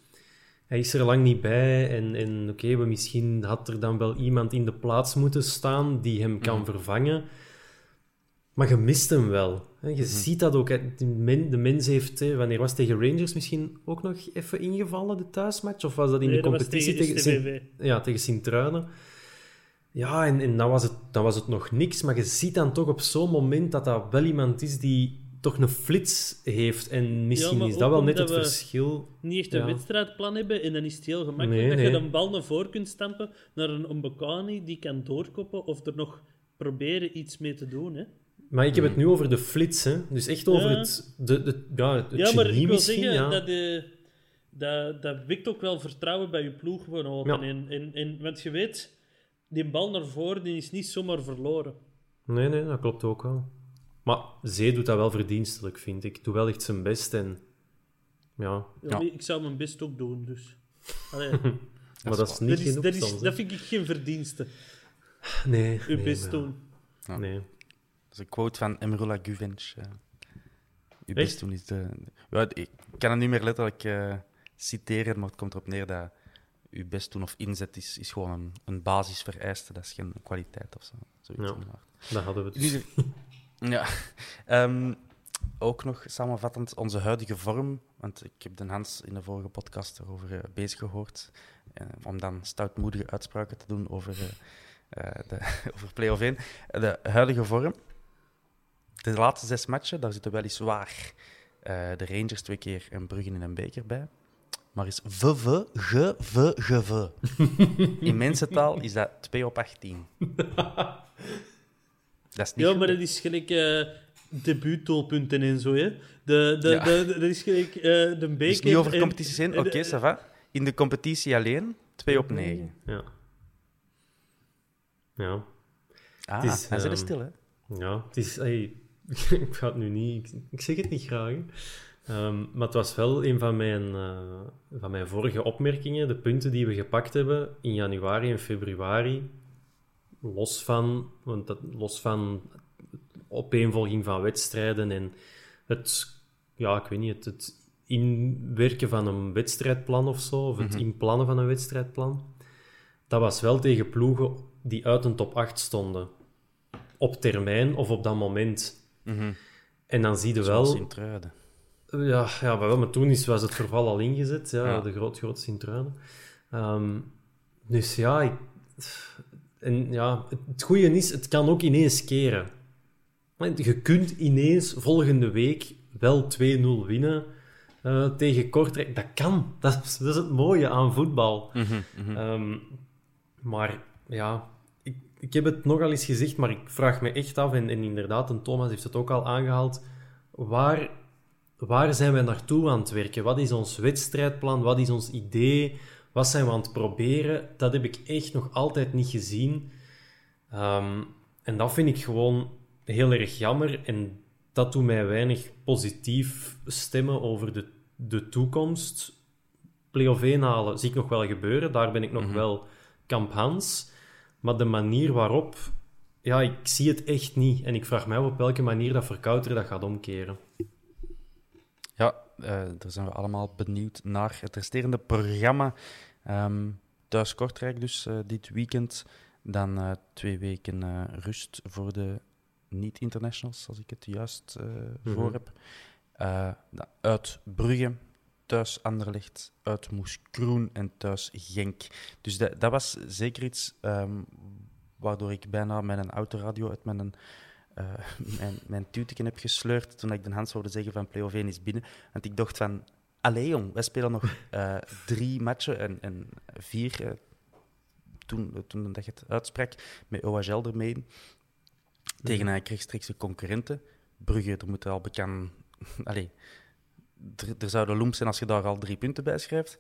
hij is er lang niet bij en, en oké, we misschien had er dan wel iemand in de plaats moeten staan die hem kan vervangen. Maar je mist hem wel. hè. Je ziet dat ook. De, men, de mens heeft, hè, wanneer was het tegen Rangers misschien ook nog even ingevallen, de thuismatch? Of was dat in Nee, de competitie tegen tegen, ja, tegen Sint-Truiden? Ja, en, en dan, was het, dan was het nog niks. Maar je ziet dan toch op zo'n moment dat dat wel iemand is die toch een flits heeft. En misschien is dat wel net het verschil. Niet echt een Ja. wedstrijdplan hebben en dan is het heel gemakkelijk Nee, dat nee. je een bal naar voren kunt stampen naar een Mbokani die kan doorkoppen of er nog proberen iets mee te doen, hè. Maar ik heb het nu over de flits, hè. Dus echt over Ja. het, de, de, ja, het Ja, maar genie ik wil zeggen ja. dat, eh, dat dat wekt ook wel vertrouwen bij je ploeggenoten. Ja. En, en, en, want je weet, die bal naar voren die is niet zomaar verloren. Nee, nee, dat klopt ook wel. Maar Zee doet dat wel verdienstelijk, vind ik. Doet wel echt zijn best en... Ja. Ik zou mijn best ook doen, dus. Allee, (laughs) maar dat is niet dat, is, genoeg dat, is, soms, hè. dat vind ik geen verdienste. Nee, Uw nee, best maar- doen. Ja. Nee. Dat is een quote van Emrula Guvenc. eh. Uw Echt? best doen is de... Ja, ik kan het niet meer letterlijk eh, citeren, maar het komt erop neer dat je best doen of inzet is, is gewoon een, een basisvereiste. Dat is geen kwaliteit of zo. Zoiets Ja. Dat hadden we dus. Ja. Ehm, ook nog samenvattend onze huidige vorm. Want ik heb de Hans in de vorige podcast erover eh, bezig gehoord. eh, om dan stoutmoedige uitspraken te doen over, eh, de, (laughs) over play-off 1. De huidige vorm. De laatste zes matchen, daar zitten weliswaar eh de Rangers twee keer en Bruggen in een beker bij. Maar is VV, ge, v, ge, v. (laughs) In mensentaal is dat 2 op 18. (laughs) Dat is niet Ja, goed. maar dat is gelijk debuutdoelpunten en zo, hè. De, de, Ja. de, de- dat is gelijk eh, de beker... Dus niet over competities heen. en- Oké, ça va. In de competitie alleen, 2 op 9. Ja. Ja. Ah, Het is, er ehm, stil, hè? Ja, het is... ey, (laughs) ik ga het nu niet... ik- Ik zeg het niet graag. Ehm, maar het was wel een van mijn, eh, van mijn vorige opmerkingen. De punten die we gepakt hebben in januari en februari. Los van... Want dat, los van opeenvolging van wedstrijden en het... Ja, ik weet niet. Het, het inwerken van een wedstrijdplan of zo. Of het inplannen van een wedstrijdplan. Dat was wel tegen ploegen die uit een top 8 stonden op termijn of op dat moment. En dan zie je wel... in Truiden. Ja, ja maar, wel, maar toen is, was het verval al ingezet, ja, Ja. de groot, groot Sint-Truiden. Ehm, dus ja, ik, en ja, het, goede is, het kan ook ineens keren. Je kunt ineens volgende week wel 2-0 winnen eh, tegen Kortrijk. Dat kan. (laughs) Dat is, dat is het mooie aan voetbal. Ehm, maar ja, ik, ik heb het nogal eens gezegd, maar ik vraag me echt af, en, en inderdaad, en Thomas heeft het ook al aangehaald, waar, waar zijn wij naartoe aan het werken? Wat is ons wedstrijdplan? Wat is ons idee? Wat zijn we aan het proberen? Dat heb ik echt nog altijd niet gezien. Ehm, en dat vind ik gewoon heel erg jammer. En dat doet mij weinig positief stemmen over de, de toekomst. Play-off 1 halen zie ik nog wel gebeuren. Daar ben ik nog wel kamp Hans. Maar de manier waarop... Ja, ik zie het echt niet. En ik vraag mij af op welke manier dat Verkouter dat gaat omkeren. Ja, eh, daar zijn we allemaal benieuwd naar. Het resterende programma. Ehm, thuis Kortrijk dus eh, dit weekend. Dan eh, twee weken rust voor de niet-internationals, als ik het juist eh, voor heb. Nou, uit Brugge, thuis Anderlecht, uit Moeskroen en thuis Genk. Dus dat, dat was zeker iets ehm, waardoor ik bijna met een autoradio uit mijn, eh (laughs) mijn, mijn heb gesleurd toen ik de Hans hoorde zeggen van play-off 1 is binnen. Want ik dacht van, allee jong, wij spelen nog eh, (laughs) drie matchen en, en vier eh, toen, toen dat je het uitsprak, met OHL ermee. Tegen eigenlijk rechtstreekse concurrenten. Brugge, er moet al bekend... (laughs) Allee, er, er zouden loemp zijn als je daar al drie punten bij schrijft.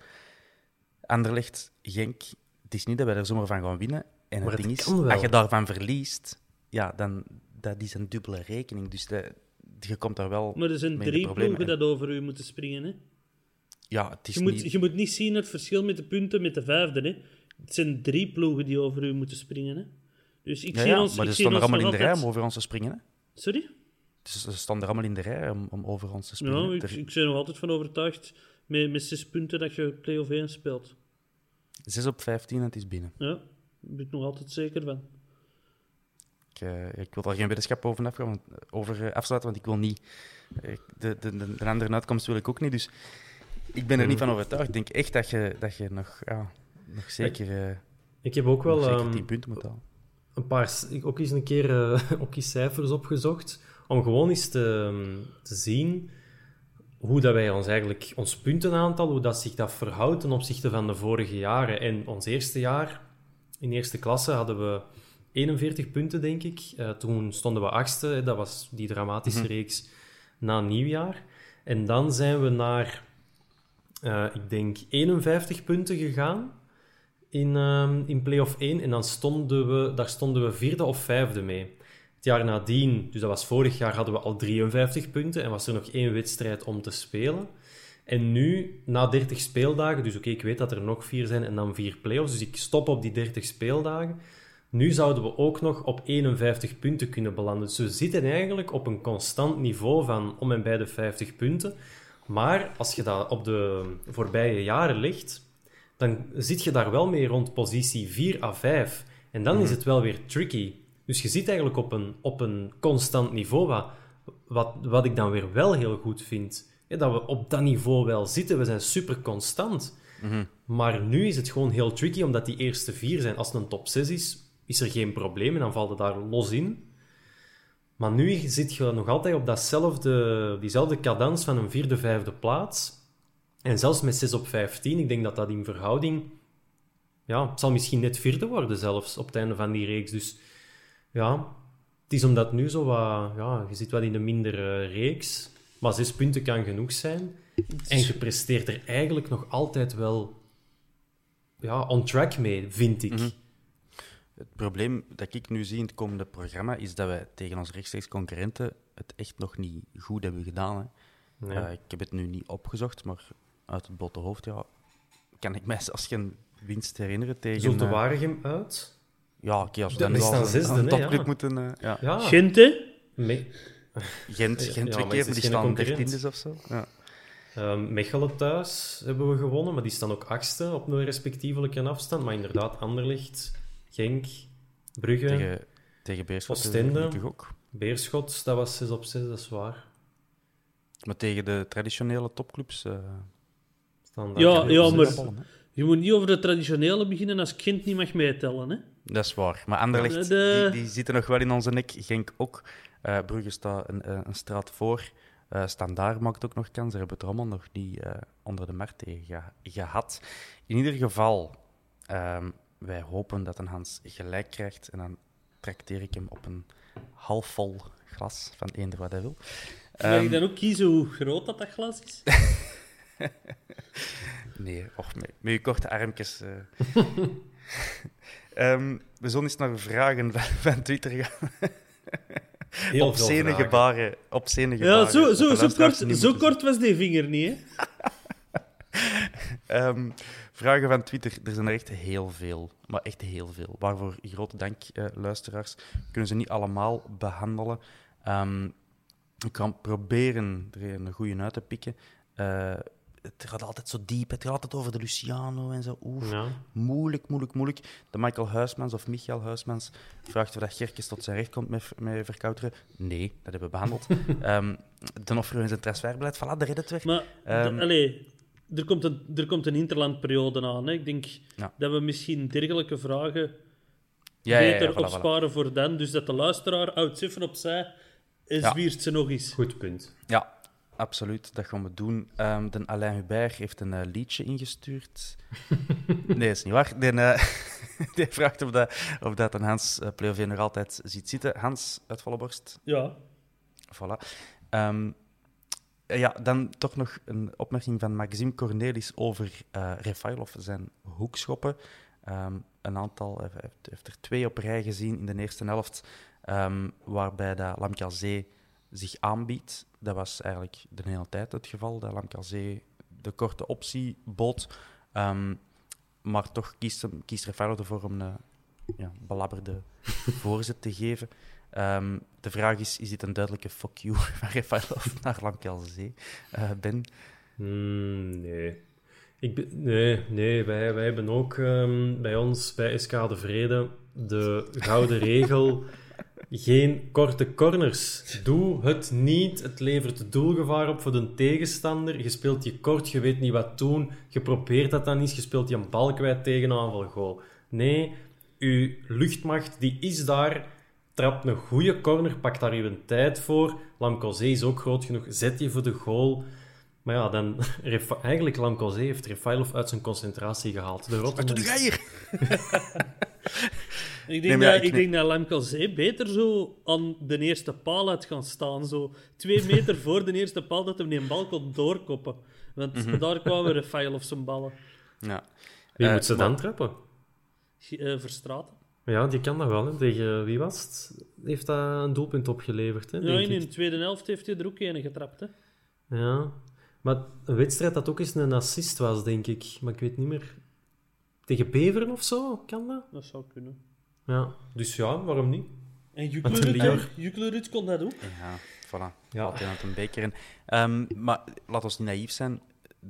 Anderlecht, Genk, het is niet dat wij er zomaar van gaan winnen. En Maar het ding is, als je daarvan verliest, ja, dan dat is een dubbele rekening. Dus dat, je komt daar wel Maar er zijn drie ploegen En- dat over u moeten springen, hè. Ja, het is Je moet, niet... je moet niet zien het verschil met de punten met de vijfde, hè. Het zijn drie ploegen die over u moeten springen, hè. Dus ik Ja, zie ja, ons... maar ze staan er allemaal in de rij om over ons te springen. Hè? Sorry? Dus ze staan er allemaal in de rij om, om over ons te springen. Ja, ik, ik ben er nog altijd van overtuigd met, met zes punten dat je play-off 1 speelt. 6 op 15 en het is binnen. Ja, daar ben ik nog altijd zeker van. Ik, eh, ik wil daar geen wetenschap over, afgaan, want, over eh, afsluiten, want ik wil niet... eh, de, de, de, de andere uitkomst wil ik ook niet, dus ik ben er niet van overtuigd. Ik denk echt dat je, dat je nog, ja, nog zeker, eh, Ik heb ook wel ehm, 10 punten moet halen. een paar, ik ook eens een keer eh, (laughs) ook eens cijfers opgezocht, om gewoon eens te, ehm, te zien hoe dat wij ons eigenlijk, ons puntenaantal, hoe dat zich dat verhoudt ten opzichte van de vorige jaren. En ons eerste jaar, in eerste klasse, hadden we 41 punten, denk ik. Eh, toen stonden we achtste, hè, dat was die dramatische reeks na nieuwjaar. En dan zijn we naar, eh, ik denk, 51 punten gegaan in, ehm in play-off 1. En dan stonden we, daar stonden we vierde of vijfde mee. Het jaar nadien, dus dat was vorig jaar, hadden we al 53 punten en was er nog één wedstrijd om te spelen. En nu, na 30 speeldagen, dus oké, ik weet dat er nog vier zijn en dan vier play-offs, dus ik stop op die 30 speeldagen. Nu zouden we ook nog op 51 punten kunnen belanden. Dus we zitten eigenlijk op een constant niveau van om en bij de 50 punten. Maar als je dat op de voorbije jaren legt, dan zit je daar wel mee rond positie 4 à 5. En dan is het wel weer tricky. Dus je zit eigenlijk op een, op een constant niveau, wat, wat, wat ik dan weer wel heel goed vind. Dat we op dat niveau wel zitten, we zijn super constant. Maar nu is het gewoon heel tricky, omdat die eerste vier zijn. Als het een top 6 is, is er geen probleem en dan valt het daar los in. Maar nu zit je nog altijd op datzelfde, diezelfde cadans van een vierde, vijfde plaats. En zelfs met 6 op 15, ik denk dat dat in verhouding... Ja, het zal misschien net vierde worden zelfs, op het einde van die reeks. Dus ja, het is omdat nu zo wat... Ja, je zit wel in een mindere reeks. Maar zes punten kan genoeg zijn. En je presteert er eigenlijk nog altijd wel... Ja, on track mee, vind ik. Het probleem dat ik nu zie in het komende programma is dat wij tegen onze rechtstreeks concurrenten het echt nog niet goed hebben gedaan. Hè. Nee. Eh, ik heb het nu niet opgezocht, maar uit het blote hoofd ja, kan ik mij zelfs geen winst herinneren tegen... Zult de eh, Waregem uit? Ja, oké, als we dan dan al zesde, een hè, topclub ja. moeten... eh, ja. Ja, Gent, hè? Me Gent, (laughs) twee keer, maar die geen staan dertiende of zo. Ja. Ehm, Mechelen thuis hebben we gewonnen, maar die staan ook achtste op een respectievelijke afstand. Maar inderdaad, Anderlecht, Genk, Brugge, Tegen, tegen Beerschot Oostende. ook. Beerschot, dat was 6 op 6, dat is waar. Maar tegen de traditionele topclubs... eh Staan daar Ja, ja, maar- ballen. Je moet niet over de traditionele beginnen als Gent niet mag meetellen, hè? Dat is waar. Maar Anderlecht, De- die, die zitten nog wel in onze nek. Genk ook. Eh Brugge staat een, eh, een straat voor. Eh Standaard maakt ook nog kans. Daar hebben we het er allemaal nog niet eh, onder de markt tegen geha- gehad. In ieder geval, ehm, wij hopen dat een Hans gelijk krijgt. En dan trakteer ik hem op een halfvol glas van eender wat hij wil. Mag ik dan ook kiezen hoe groot dat, dat glas is? (laughs) Nee, och, met, met je korte armpjes. eh. (laughs) Ehm, we zullen eens naar vragen van, van Twitter gaan. Heel op vragen. gebaren. Op. Ja, zo, zo, zo, kort, zo kort was die vinger niet, hè? (laughs) Ehm, vragen van Twitter, er zijn er echt heel veel. Maar echt heel veel. Waarvoor grote dank, eh, luisteraars. Kunnen ze niet allemaal behandelen. Ehm, ik ga proberen er een goede uit te pikken. Eh, het gaat altijd zo diep. Het gaat altijd over de Luciano en zo. Oef. Ja. Moeilijk, moeilijk, moeilijk. De Michael Huismans of Michael Huismans vraagt of dat Gerkes tot zijn recht komt met, met verkouteren. Nee, dat hebben we behandeld. (laughs) Ehm de offer in zijn transferbeleid, voilà, de reddet weer. Maar, Ehm, allee, er komt een, er komt een interlandperiode aan. Hè. Ik denk Ja. dat we misschien dergelijke vragen Ja, ja, ja, beter voilà, voilà. opsparen voor dan. Dus dat de luisteraar houdt ze even opzij en Ja. zwiert ze nog eens. Goed punt. Ja, absoluut. Dat gaan we doen. Ehm, de Alain Hubert heeft een eh, liedje ingestuurd. (laughs) nee, is niet waar. Die, eh, (laughs) die vraagt of dat, of dat een Hans uh, nog altijd ziet zitten. Hans uit volle borst. Ja. Voilà. Ehm, ja, dan toch nog een opmerking van Maxime Cornelis over eh Refailov, zijn hoekschoppen. Ehm, een aantal, hij heeft, er twee op rij gezien in de eerste helft, ehm, waarbij dat Lamkelzee zich aanbiedt. Dat was eigenlijk de hele tijd het geval, dat Lamkelzee de korte optie bood. Ehm, maar toch kiest, Refailov ervoor om een ja, belabberde (laughs) voorzet te geven. Ehm, de vraag is, is dit een duidelijke fuck you (laughs) van Refailov naar Lamkelzee? Eh ben? Hmm, nee. Ik be- nee, nee wij, wij hebben ook ehm, bij ons, bij SK de Vrede, de gouden (laughs) regel: geen korte corners. Doe het niet. Het levert doelgevaar op voor de tegenstander. Je speelt je kort, je weet niet wat doen. Je probeert dat dan eens, je speelt je een bal kwijt tegen aanvalgoal. Nee, uw luchtmacht die is daar. Trap een goede corner, pak daar uw tijd voor. Lamkozé is ook groot genoeg, zet je voor de goal. Maar ja, dan... (laughs) Eigenlijk, Lamkozé heeft Refailov uit zijn concentratie gehaald. De Wat doe Rotterdam... jij hier? (laughs) Ik denk, Nee, maar ja, dat, ik ik denk dat Lemkelzee beter zo aan de eerste paal had gaan staan. Zo twee (laughs) meter voor de eerste paal dat hem die een bal kon doorkoppen. Want Mhm. daar kwamen Rafael of zijn ballen. Ja. Wie Eh, moet ze maar- dan trappen? Uh, Verstraten. Ja, die kan dat wel. Hè. Tegen wie was het? Heeft dat een doelpunt opgeleverd, hè, Ja, in ik. de tweede helft heeft hij er ook een getrapt. Hè. Ja. Maar een wedstrijd dat ook eens een assist was, denk ik. Maar ik weet niet meer... Tegen Beveren of zo? Kan dat? Dat zou kunnen. Ja. Dus ja, waarom niet? En. Juklerud kon dat ook. Ja, voilà. Ja. Altijd een beker in. Ehm, maar laat ons niet naïef zijn.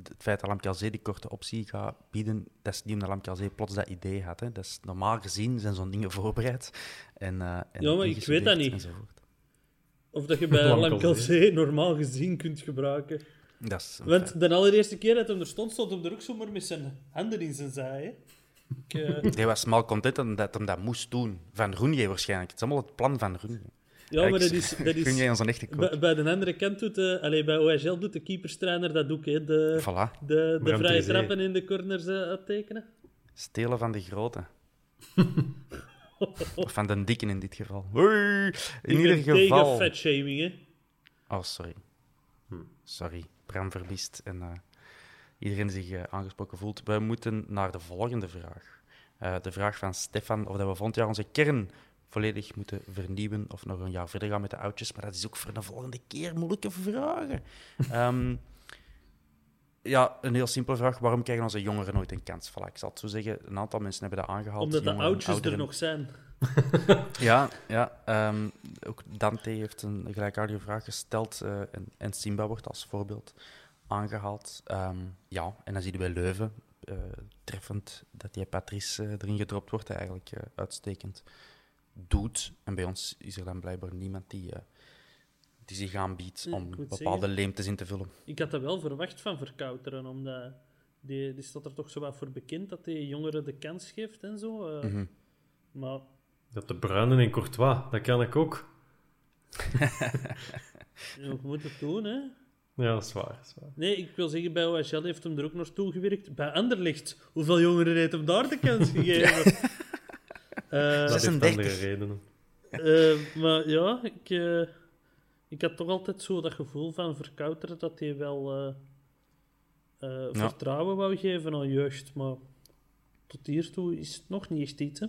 Het feit dat Lamke Zee die korte optie gaat bieden, dat is niet omdat Lamke Zee plots dat idee had. Hè. Dat is, normaal gezien zijn zo'n dingen voorbereid. En, eh, en Ja, maar ik weet dat niet. enzovoort. Of dat je bij. (laughs) Lamkelzee normaal gezien kunt gebruiken. Dat is Want de allereerste keer dat hij er stond, stond hij er ook zomaar met zijn handen in zijn zaai. hè. Ik, eh, (laughs) Hij was mal content dat dat hem dat moest doen. Van Roenier waarschijnlijk. Het is allemaal het plan van Roenier. Ja, maar dat is... (laughs) Dat is is een echte coach. bij, bij de andere kant doet de, allee, bij OHL doet de keeperstrainer dat ook, hè. De, Voilà. de, de vrije trappen in de corners eh, uittekenen. Stelen van de grote. (laughs) of van de dikken in dit geval. Oei, in Ik ieder ben tegen geval. fatshaming, hè. Oh, sorry. Sorry, Bram Verbiest en eh, iedereen die zich eh, aangesproken voelt. We moeten naar de volgende vraag. Eh, de vraag van Stefan of dat we volgend jaar onze kern volledig moeten vernieuwen of nog een jaar verder gaan met de oudjes. Maar dat is ook voor de volgende keer moeilijke vragen. (laughs) Ehm, ja, een heel simpele vraag. Waarom krijgen onze jongeren nooit een kans? Voilà, ik zal het zo zeggen. Een aantal mensen hebben dat aangehaald. Omdat de oudjes er ouderen. nog zijn. (laughs) Ja, ja ehm, ook Dante heeft een gelijkaardige vraag gesteld eh, en, en Simba wordt als voorbeeld aangehaald. Ehm, ja, en dan zien we bij Leuven, eh, treffend dat die Patrice eh, erin gedropt wordt, eigenlijk uitstekend doet. En bij ons is er dan blijkbaar niemand die, eh, die zich aanbiedt Ja, om bepaalde zeggen- leemtes in te vullen. Ik had dat wel verwacht van Verkouteren, omdat die, die staat er toch zo wat voor bekend dat hij jongeren de kans geeft en zo. eh. Mhm. Maar Dat de Bruinen en Courtois, dat kan ik ook. (laughs) ja, je moet het doen, hè. Ja, dat is waar. Dat is waar. Nee, ik wil zeggen, bij OHL heeft hem er ook naartoe gewerkt. Bij Anderlecht, hoeveel jongeren heeft hem daar de kans (laughs) gegeven? Eh, Dat heeft 36. andere redenen. eh, maar ja, ik, eh, ik had toch altijd zo dat gevoel van Verkouteren dat hij wel eh, eh, Ja. vertrouwen wou geven aan jeugd. Maar tot hiertoe is het nog niet echt iets, hè.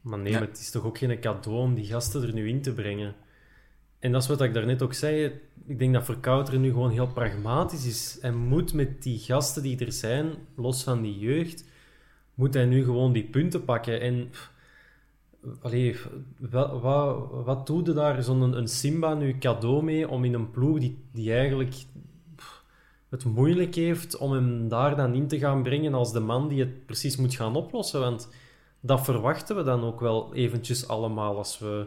Maar nee, Ja. maar het is toch ook geen cadeau om die gasten er nu in te brengen. En dat is wat ik daarnet ook zei. Ik denk dat Verkouteren nu gewoon heel pragmatisch is. En moet met die gasten die er zijn, los van die jeugd, moet hij nu gewoon die punten pakken. En pff, allee, wat, wat, wat doe je daar zo'n een Simba nu cadeau mee om in een ploeg die, die eigenlijk pff, het moeilijk heeft om hem daar dan in te gaan brengen als de man die het precies moet gaan oplossen? Want dat verwachten we dan ook wel eventjes allemaal als we...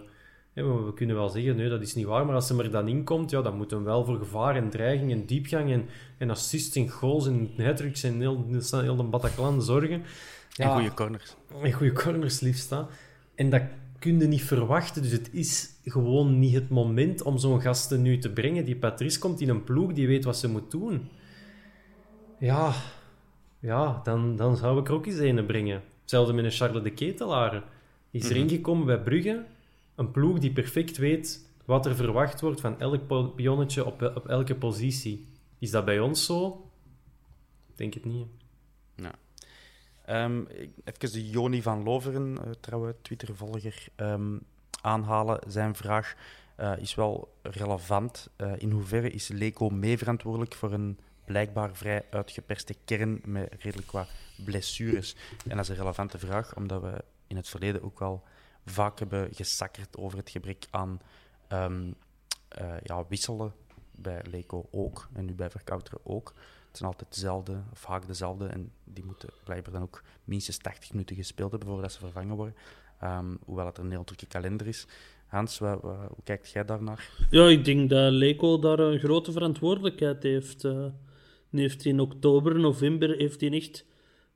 we kunnen wel zeggen, nee, dat is niet waar, maar als hij er dan in komt, ja, dan moet hem wel voor gevaar en dreiging en diepgang en, en assists en goals en hat-tricks en heel, heel de Bataclan zorgen. En goede corners. En goede corners liefst, hè. En dat kun je niet verwachten. Dus het is gewoon niet het moment om zo'n gasten nu te brengen. Die Patrice komt in een ploeg, die weet wat ze moet doen. Ja, ja dan, dan zou ik er ook eens een brengen. Hetzelfde met een Charles de Ketelaar. Die is erin gekomen bij Brugge. Een ploeg die perfect weet wat er verwacht wordt van elk pionnetje op, op elke positie. Is dat bij ons zo? Ik denk het niet. Ik- even de Joni van Loveren, eh, trouwe Twitter-volger, ehm, aanhalen. Zijn vraag eh, is wel relevant. Eh, in hoeverre is Leco mee verantwoordelijk voor een blijkbaar vrij uitgeperste kern met redelijk wat blessures? En dat is een relevante vraag, omdat we in het verleden ook wel vaak hebben gesakkerd over het gebrek aan ehm, eh, ja, wisselen. Bij Leco ook, en nu bij Verkouteren ook. Het zijn altijd dezelfde, vaak dezelfde. En die moeten blijkbaar dan ook minstens 80 minuten gespeeld hebben voordat ze vervangen worden. Ehm, hoewel het een heel drukke kalender is. Hans, hoe kijkt jij daarnaar? Ja, ik denk dat Leco daar een grote verantwoordelijkheid heeft. Nu heeft in oktober, november, heeft hij echt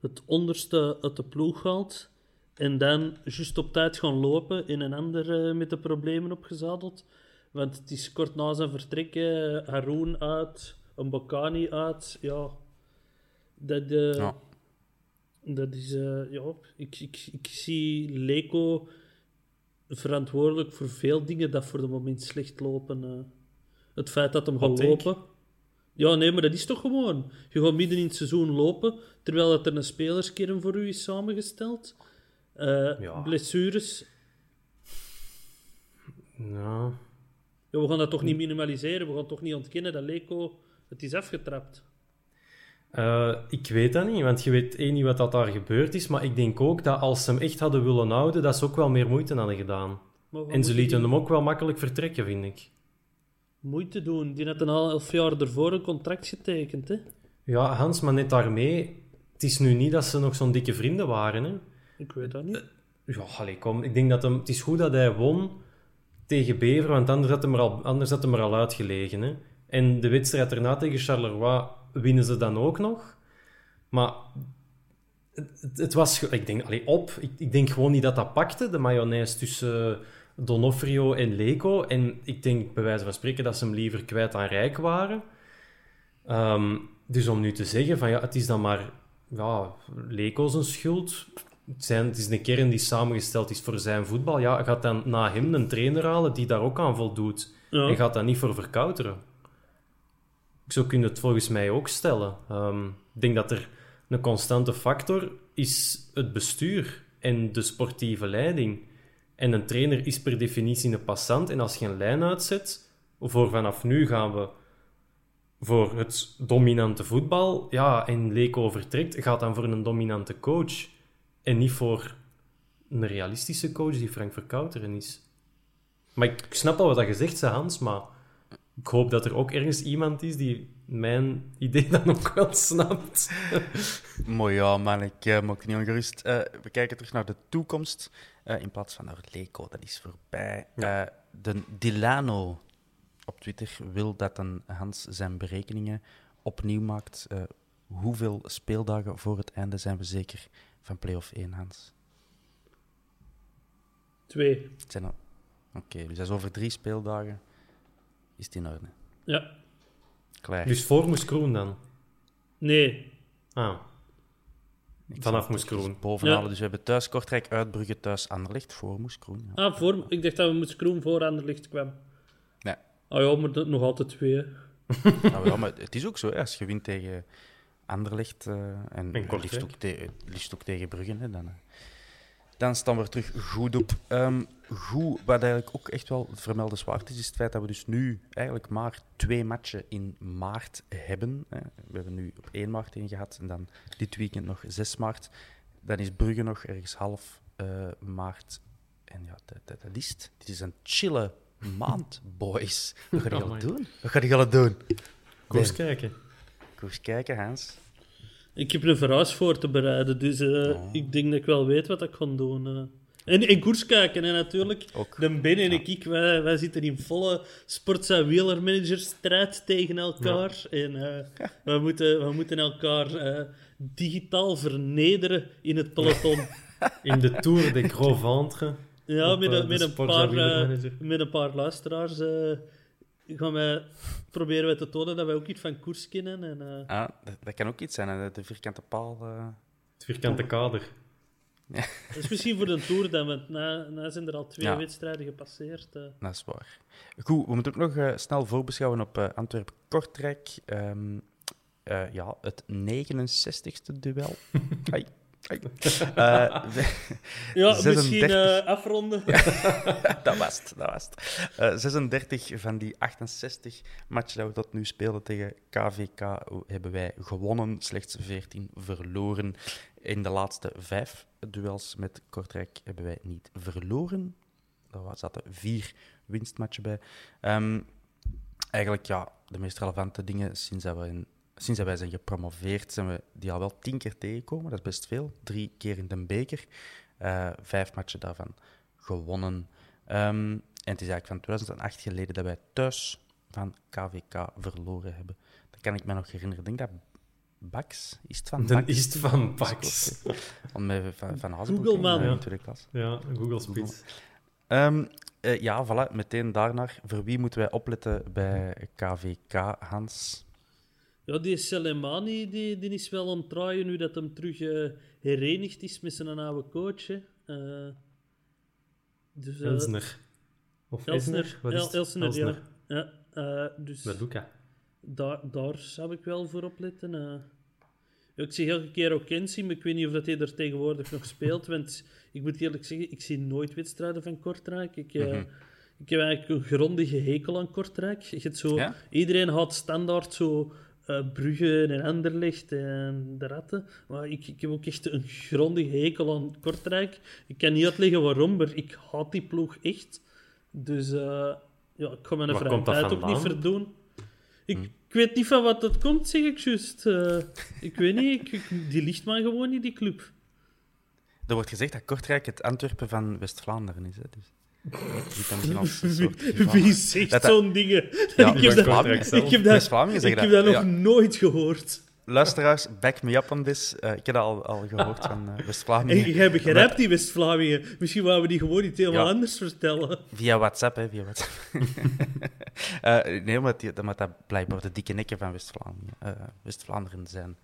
het onderste uit de ploeg gehaald. En dan juist op tijd gaan lopen in een ander eh, met de problemen opgezadeld. Want het is kort na zijn vertrek, eh, Haroon uit, een Bokani uit. Ja, dat, eh, Ja. dat is... eh, ja, ik, ik, ik zie Leco verantwoordelijk voor veel dingen dat voor de moment slecht lopen. eh. Het feit dat hem gaat take. lopen. Ja, nee, maar dat is toch gewoon. Je gaat midden in het seizoen lopen, terwijl dat er een spelerskern voor u is samengesteld. Eh, Ja. Blessures. Ja, Ja, we gaan dat toch niet minimaliseren. We gaan toch niet ontkennen dat Leco het is afgetrapt. Eh, ik weet dat niet, want je weet één niet wat dat daar gebeurd is. Maar ik denk ook dat als ze hem echt hadden willen houden, dat ze ook wel meer moeite hadden gedaan. En ze lieten hem ook wel makkelijk vertrekken, vind ik. moeite doen. Die had een half jaar ervoor een contract getekend, hè? Ja, Hans, maar net daarmee... Het is nu niet dat ze nog zo'n dikke vrienden waren, hè. Ik weet dat niet. Ja, allee, kom. Ik denk dat hem... Het is goed dat hij won tegen Bever, want anders had hem er al, anders had hem er al uitgelegen, hè. En de wedstrijd erna tegen Charleroi winnen ze dan ook nog. Maar het, het- was... Ik denk, allee, op. Ik, ik denk gewoon niet dat dat pakte, de mayonaise tussen Donofrio en Leco. En ik denk, bij wijze van spreken, dat ze hem liever kwijt aan Rijk waren. Ehm, dus om nu te zeggen van ja, het is dan maar ja, Leco zijn schuld. Het, zijn, het is een kern die samengesteld is voor zijn voetbal. Ja, gaat dan na hem een trainer halen die daar ook aan voldoet. Ja. En gaat dat niet voor verkouteren. Zo kun je het volgens mij ook stellen. Ehm, ik denk dat er een constante factor is het bestuur en de sportieve leiding. En een trainer is per definitie een passant. En als je een lijn uitzet, voor vanaf nu gaan we voor het dominante voetbal, ja, en Leco vertrekt, gaat dan voor een dominante coach. En niet voor een realistische coach die Frank Verkouteren is. Maar ik snap al wat je zegt, ze Hans, maar ik hoop dat er ook ergens iemand is die mijn idee (laughs) dan ook wel snapt. Maar ja, man, ik eh, maak niet ongerust. Eh, we kijken terug naar de toekomst eh, in plaats van naar Leco. Dat is voorbij. Ja. De Dilano op Twitter wil dat een Hans zijn berekeningen opnieuw maakt. Hoeveel speeldagen voor het einde zijn we zeker van play-off 1, Hans? Twee. Oké, dus dat is over drie speeldagen. Is het in orde? Ja. Klaar. Dus voor Moes Kroen dan? Nee. Ah, Ik vanaf zal Moes het even Kroen. Bovenhalen. Ja. Dus we hebben thuis Kortrijk, Uitbrugge, thuis Anderlecht, voor Moes Kroen. Ja. Ah, voor, ik dacht dat we Moes Kroen voor aan de licht kwam. Nee. Ah ja, maar dat, nog altijd twee. Nou, (laughs) ja, maar het is ook zo, hè, als je wint tegen Anderlecht eh, en Kortrijk. liefst ook, te- liefst ook tegen Brugge, hè, dan, eh, dan staan we er terug goed op. Ehm, goed, wat eigenlijk ook echt wel vermeldenswaard is, is het feit dat we dus nu eigenlijk maar twee matchen in maart hebben. Hè. We hebben nu op 1 maart één gehad en dan dit weekend nog 6 maart. Dan is Brugge nog ergens half eh, maart. En ja, dat, dat, dat is het. Dit is een chille maand, (laughs) boys. Wat ga je Amai. gaan doen? Wat ga je gaan doen? Koers kijken. Kom eens kijken, Hans. Ik heb een verhuis voor te bereiden, dus eh, ik denk dat ik wel weet wat ik ga doen. eh. En in koers kijken, en natuurlijk. Ook. De Ben en ik, wij, wij zitten in volle sports- en wielermanagerstrijd tegen elkaar. En eh, (laughs) we, moeten, we moeten elkaar digitaal vernederen in het peloton. (laughs) In de Tour de Gros Ventre. Ja, Op, met, met, een paar, en met een paar luisteraars gaan wij, proberen wij te tonen dat wij ook iets van koers kennen. En, eh, Ah, dat, dat kan ook iets zijn, hè, de vierkante paal. eh. Het vierkante kader. dat is misschien voor de Tour dan, want na, na zijn er al twee Ja. wedstrijden gepasseerd. eh. Dat is waar. Goed, we moeten ook nog eh, snel voorbeschouwen op eh, Antwerpen-Kortrijk. Ehm, eh, ja, het 69ste duel. (laughs) (laughs) Eh, (laughs) Ja, 36. misschien eh, afronden. (laughs) dat was het. Dat was het. Eh, 36 van die 68 matchen dat we tot nu spelen tegen KVK hebben wij gewonnen, slechts 14 verloren. In de laatste vijf duels met Kortrijk hebben wij niet verloren. Daar zaten vier winstmatchen bij. Ehm, eigenlijk, ja, de meest relevante dingen sinds dat, we in, sinds dat wij zijn gepromoveerd, zijn we die al wel tien keer tegengekomen. Dat is best veel. Drie keer in de beker. Eh, vijf matchen daarvan gewonnen. Ehm, en het is eigenlijk van 2008 geleden dat wij thuis van KVK verloren hebben. Dat kan ik me nog herinneren. Ik denk dat Bax, is het van De Bax? East van (laughs) Pax. Om met Van, van Googleman. in, eh, in Ja. tweede klas. Ja, Google Spits. Ehm, eh, ja, voilà, meteen daarnaar. Voor wie moeten wij opletten bij KVK, Hans? Ja, die Soleimani die, die is wel draaien nu dat hem terug eh, herenigd is met zijn oude coach. Hè. Eh, dus, eh, Elsner. Of Elsner. Esner? Wat is het? El- Elsner, Elsner. ja. ja dus daar, daar zou ik wel voor opletten. Ja, ik zie elke keer ook Kenzie, maar ik weet niet of dat hij er tegenwoordig nog speelt. Want ik moet eerlijk zeggen, ik zie nooit wedstrijden van Kortrijk. Ik, eh, ik heb eigenlijk een grondige hekel aan Kortrijk. Je hebt zo, Ja? Iedereen had standaard zo eh Brugge en Anderlecht en de Ratten. Maar ik, ik heb ook echt een grondige hekel aan Kortrijk. Ik kan niet uitleggen waarom, maar ik haat die ploeg echt. Dus eh, Ja, ik ga mijn tijd ook niet verdoen. Ik, Hm. ik weet niet van wat dat komt, zeg ik juist. Eh, ik weet niet, ik, die ligt maar gewoon in die club. Er wordt gezegd dat Kortrijk het Antwerpen van West-Vlaanderen is. Hè? Dus, ziet dat misschien als een soort rivaal. Wie zegt zo'n dingen? Ja, ik heb dat, ik heb dat, ik heb dat. nog nooit gehoord. Luisteraars, back me up on this. Eh, ik heb dat al, al gehoord van eh, En West-Vlamingen. jij begrijpt die West-Vlamingen. Misschien wouden we die gewoon niet helemaal Ja. anders vertellen. Via WhatsApp, hè, via WhatsApp. (laughs) Eh, nee, omdat, die, omdat dat blijkbaar de dikke nekken van West-Vlaanderen eh, West-Vlaanderen zijn.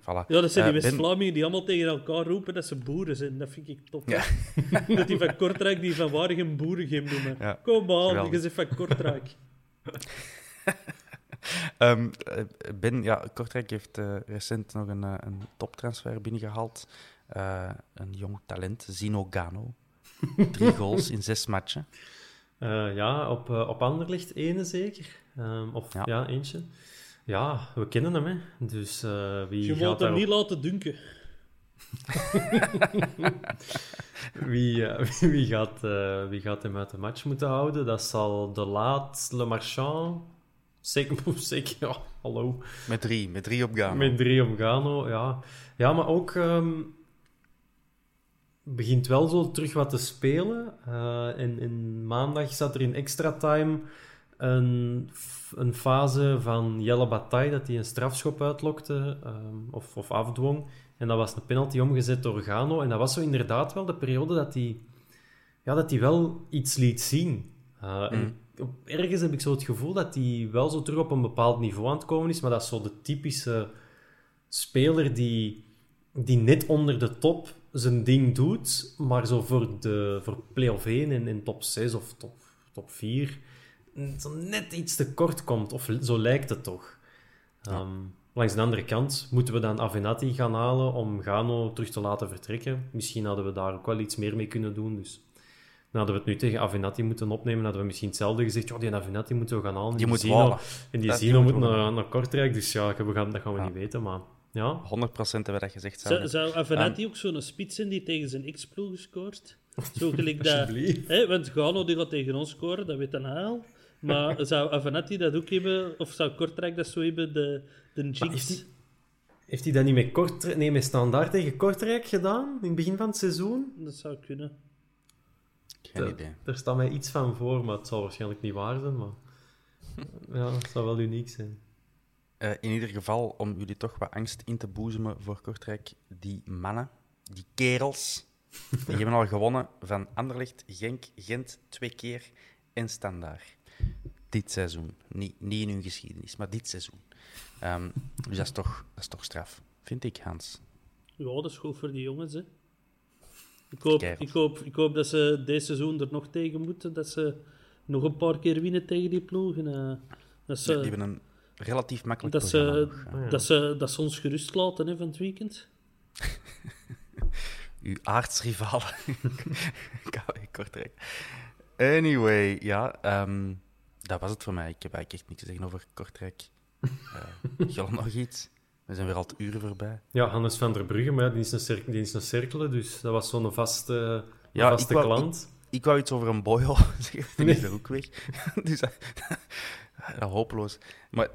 Voilà. Ja, dat zijn die Ben- West-Vlamingen die allemaal tegen elkaar roepen dat ze boeren zijn. Dat vind ik top. Ja. (laughs) dat die van Kortrijk die van Waregem boerengem noemen. Ja, Kom geweldig. je zegt van Kortrijk. (laughs) (laughs) Ehm, eh, ben, ja, Kortrijk heeft eh, recent nog een, eh, een toptransfer binnengehaald. Eh, een jong talent, Zino Gano. (laughs) Drie goals in zes matchen. Eh, ja, op, op Anderlicht ene zeker. Ehm, of Ja. ja. eentje. Ja, we kennen hem, hè. Dus eh, wie, Je gaat moet hem niet laten dunken. (laughs) wie, wie, gaat, eh, wie gaat hem uit de match moeten houden? Dat zal De Laat, Le Marchand... Zeker, (laughs) zeker ja, hallo. Met drie, met drie op Gano. Met drie om Gano, ja. Ja, maar ook... ehm, begint wel zo terug wat te spelen. Eh en, en maandag zat er in extra time een, een fase van Jelle Bataille dat hij een strafschop uitlokte ehm, of, of afdwong. En dat was een penalty omgezet door Gano. En dat was zo inderdaad wel de periode dat hij, ja, dat hij wel iets liet zien. En op- ergens heb ik zo het gevoel dat hij wel zo terug op een bepaald niveau aan het komen is, maar dat is zo de typische speler die, die net onder de top zijn ding doet, maar zo voor, de, voor play-off 1 en, en top 6 of top, top 4 zo net iets te kort komt. Of zo lijkt het toch. Ehm, langs de andere kant moeten we dan Avenatti gaan halen om Gano terug te laten vertrekken. Misschien hadden we daar ook wel iets meer mee kunnen doen. Dus hadden we het nu tegen Avenatti moeten opnemen. hadden we misschien hetzelfde gezegd. Ja, die Avenatti moeten we gaan halen. En Die die moet Zino-. En die Zino moet naar, naar Kortrijk. Dus ja, we gaan, dat gaan we Ja. niet weten. Maar ja, 100% hebben we dat gezegd. Zou, Samen. zou Avenatti ook zo'n spits zijn die tegen zijn ex-ploeg scoort? (laughs) Zo gelijk dat... Hè, want Gano die gaat tegen ons scoren, dat weet hij al. Maar (laughs) zou Avenatti dat ook hebben? Of zou Kortrijk dat zo hebben, de, de heeft jinx? hij- heeft hij dat niet met, Kortrijk, nee, met standaard tegen Kortrijk gedaan? In het begin van het seizoen? Dat zou kunnen. Geen idee. Er staat mij iets van voor, maar het zal waarschijnlijk niet waar zijn. Maar (laughs) ja, het zou wel uniek zijn. Eh, in ieder geval, om jullie toch wat angst in te boezemen voor Kortrijk, die mannen, die kerels, die hebben al gewonnen van Anderlecht, Genk, Gent twee keer en Standaard. Dit seizoen. Niet, niet in hun geschiedenis, maar dit seizoen. Ehm, dus dat is, toch, dat is toch straf, vind ik, Hans. Ja, dat is goed voor die jongens, hè. Ik hoop, ik, hoop, ik hoop dat ze deze seizoen er nog tegen moeten. Dat ze nog een paar keer winnen tegen die ploegen. eh. dat, ze, Die hebben een relatief makkelijk dat, programma ze, nog, ja. dat, ze, dat ze ons gerust laten hè, van het weekend. (laughs) Uw aardsrivalen. (laughs) KW Kortrijk. Anyway, ja, ehm, dat was het voor mij. Ik heb eigenlijk echt niks te zeggen over Kortrijk. (laughs) Uh, nog iets? We zijn weer al het uren voorbij. Ja, Hannes van der Brugge, maar ja, die is een, cir die is een cirkelen, dus dat was zo'n vaste, Ja, vaste ik wou- klant. Ik wou iets over een boyo (laughs) zeggen, die is er ook weg. (laughs) dus dat, (laughs) ja, hopeloos. Maar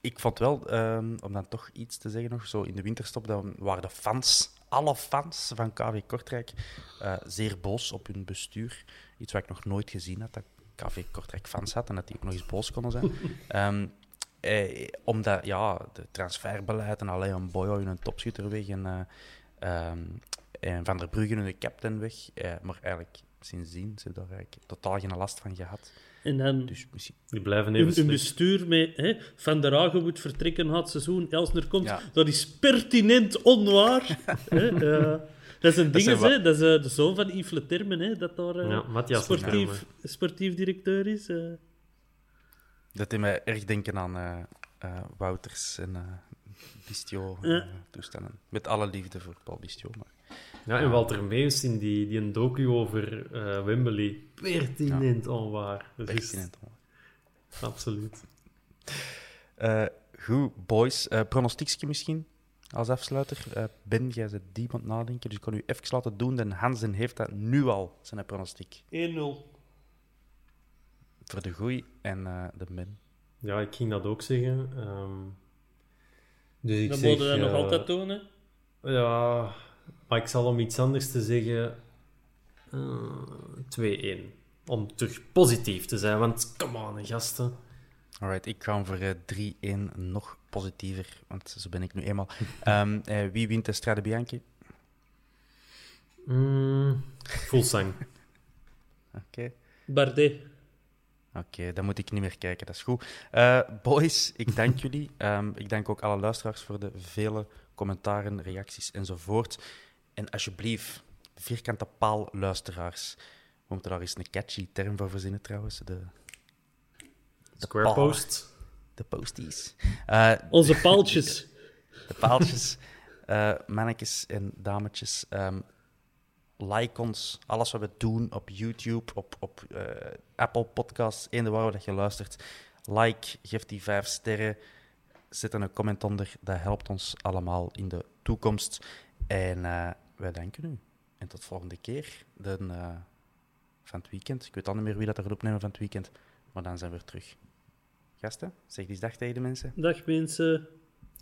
ik vond wel, ehm, om dan toch iets te zeggen nog, zo in de winterstop, dan waren de fans, alle fans van KV Kortrijk, eh, zeer boos op hun bestuur. Iets wat ik nog nooit gezien had, dat KV Kortrijk fans had en dat die ook nog eens boos konden zijn. Ehm, eh, omdat, ja, de transferbeleid en alleen een boyo in een topschutter weg en, eh, ehm, en Van der Bruggen en de captain weg. Eh, maar eigenlijk sindsdien ze hebben daar eigenlijk totaal geen last van gehad. En dan Dus misschien... Die blijven een, even een bestuur met hè, Van der Hagen moet vertrekken na het seizoen. Elsner komt. Ja. Dat is pertinent onwaar. (laughs) hè, ja. Dat is een ding, hè. Dat is eh, de zoon van Yves Le Termen, hè, dat daar eh, Ja, sportief, sportief directeur is. Dat deed mij erg denken aan eh, eh, Wouters en eh Bistio Ja. toestanden. Met alle liefde voor Paul Bistio. Maar... Ja, en Walter Meus in die, die een docu over eh, Wembley. Pertinent onwaar. Dus Pertinent. Absoluut. Eh, goed, boys. Eh pronostiekje misschien als afsluiter. Eh, ben, jij bent diep aan het nadenken, dus ik kan u even laten doen. En Hansen heeft dat nu al, zijn pronostiek. 1-0. Voor de goeie en eh, de min. Ja, ik ging dat ook zeggen. Ehm, dus ik Dan zeg, moeten we dat nog eh, altijd doen, hè? Ja, maar ik zal om iets anders te zeggen... eh 2-1. Om terug positief te zijn, want come on, gasten. Alright, ik ga voor eh, 3-1 nog positiever, want zo ben ik nu eenmaal. (laughs) Ehm, eh, wie wint de Strade Bianchi? Mm, Fullsang. (laughs) Oké. Bardet. Oké, dan moet ik niet meer kijken, dat is goed. Eh, boys, ik dank (laughs) jullie. Ehm, ik dank ook alle luisteraars voor de vele commentaren, reacties enzovoort. En alsjeblieft, vierkante paal luisteraars. We moeten daar eens een catchy term voor verzinnen trouwens. De, Square post. de posties. Eh, Onze paaltjes. (laughs) de paaltjes, eh mannetjes en dametjes. ehm, like ons, alles wat we doen op YouTube, op, op eh, Apple Podcasts, eender waar dat je luistert. Like, geef die vijf sterren, zet er een comment onder. Dat helpt ons allemaal in de toekomst. En eh, wij danken u. En tot volgende keer de, eh, van het weekend. Ik weet al niet meer wie dat er gaat opnemen van het weekend, maar dan zijn we weer terug. Gasten, zeg eens dag tegen de mensen. Dag mensen.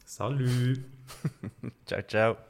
Salut. (laughs) Ciao, ciao.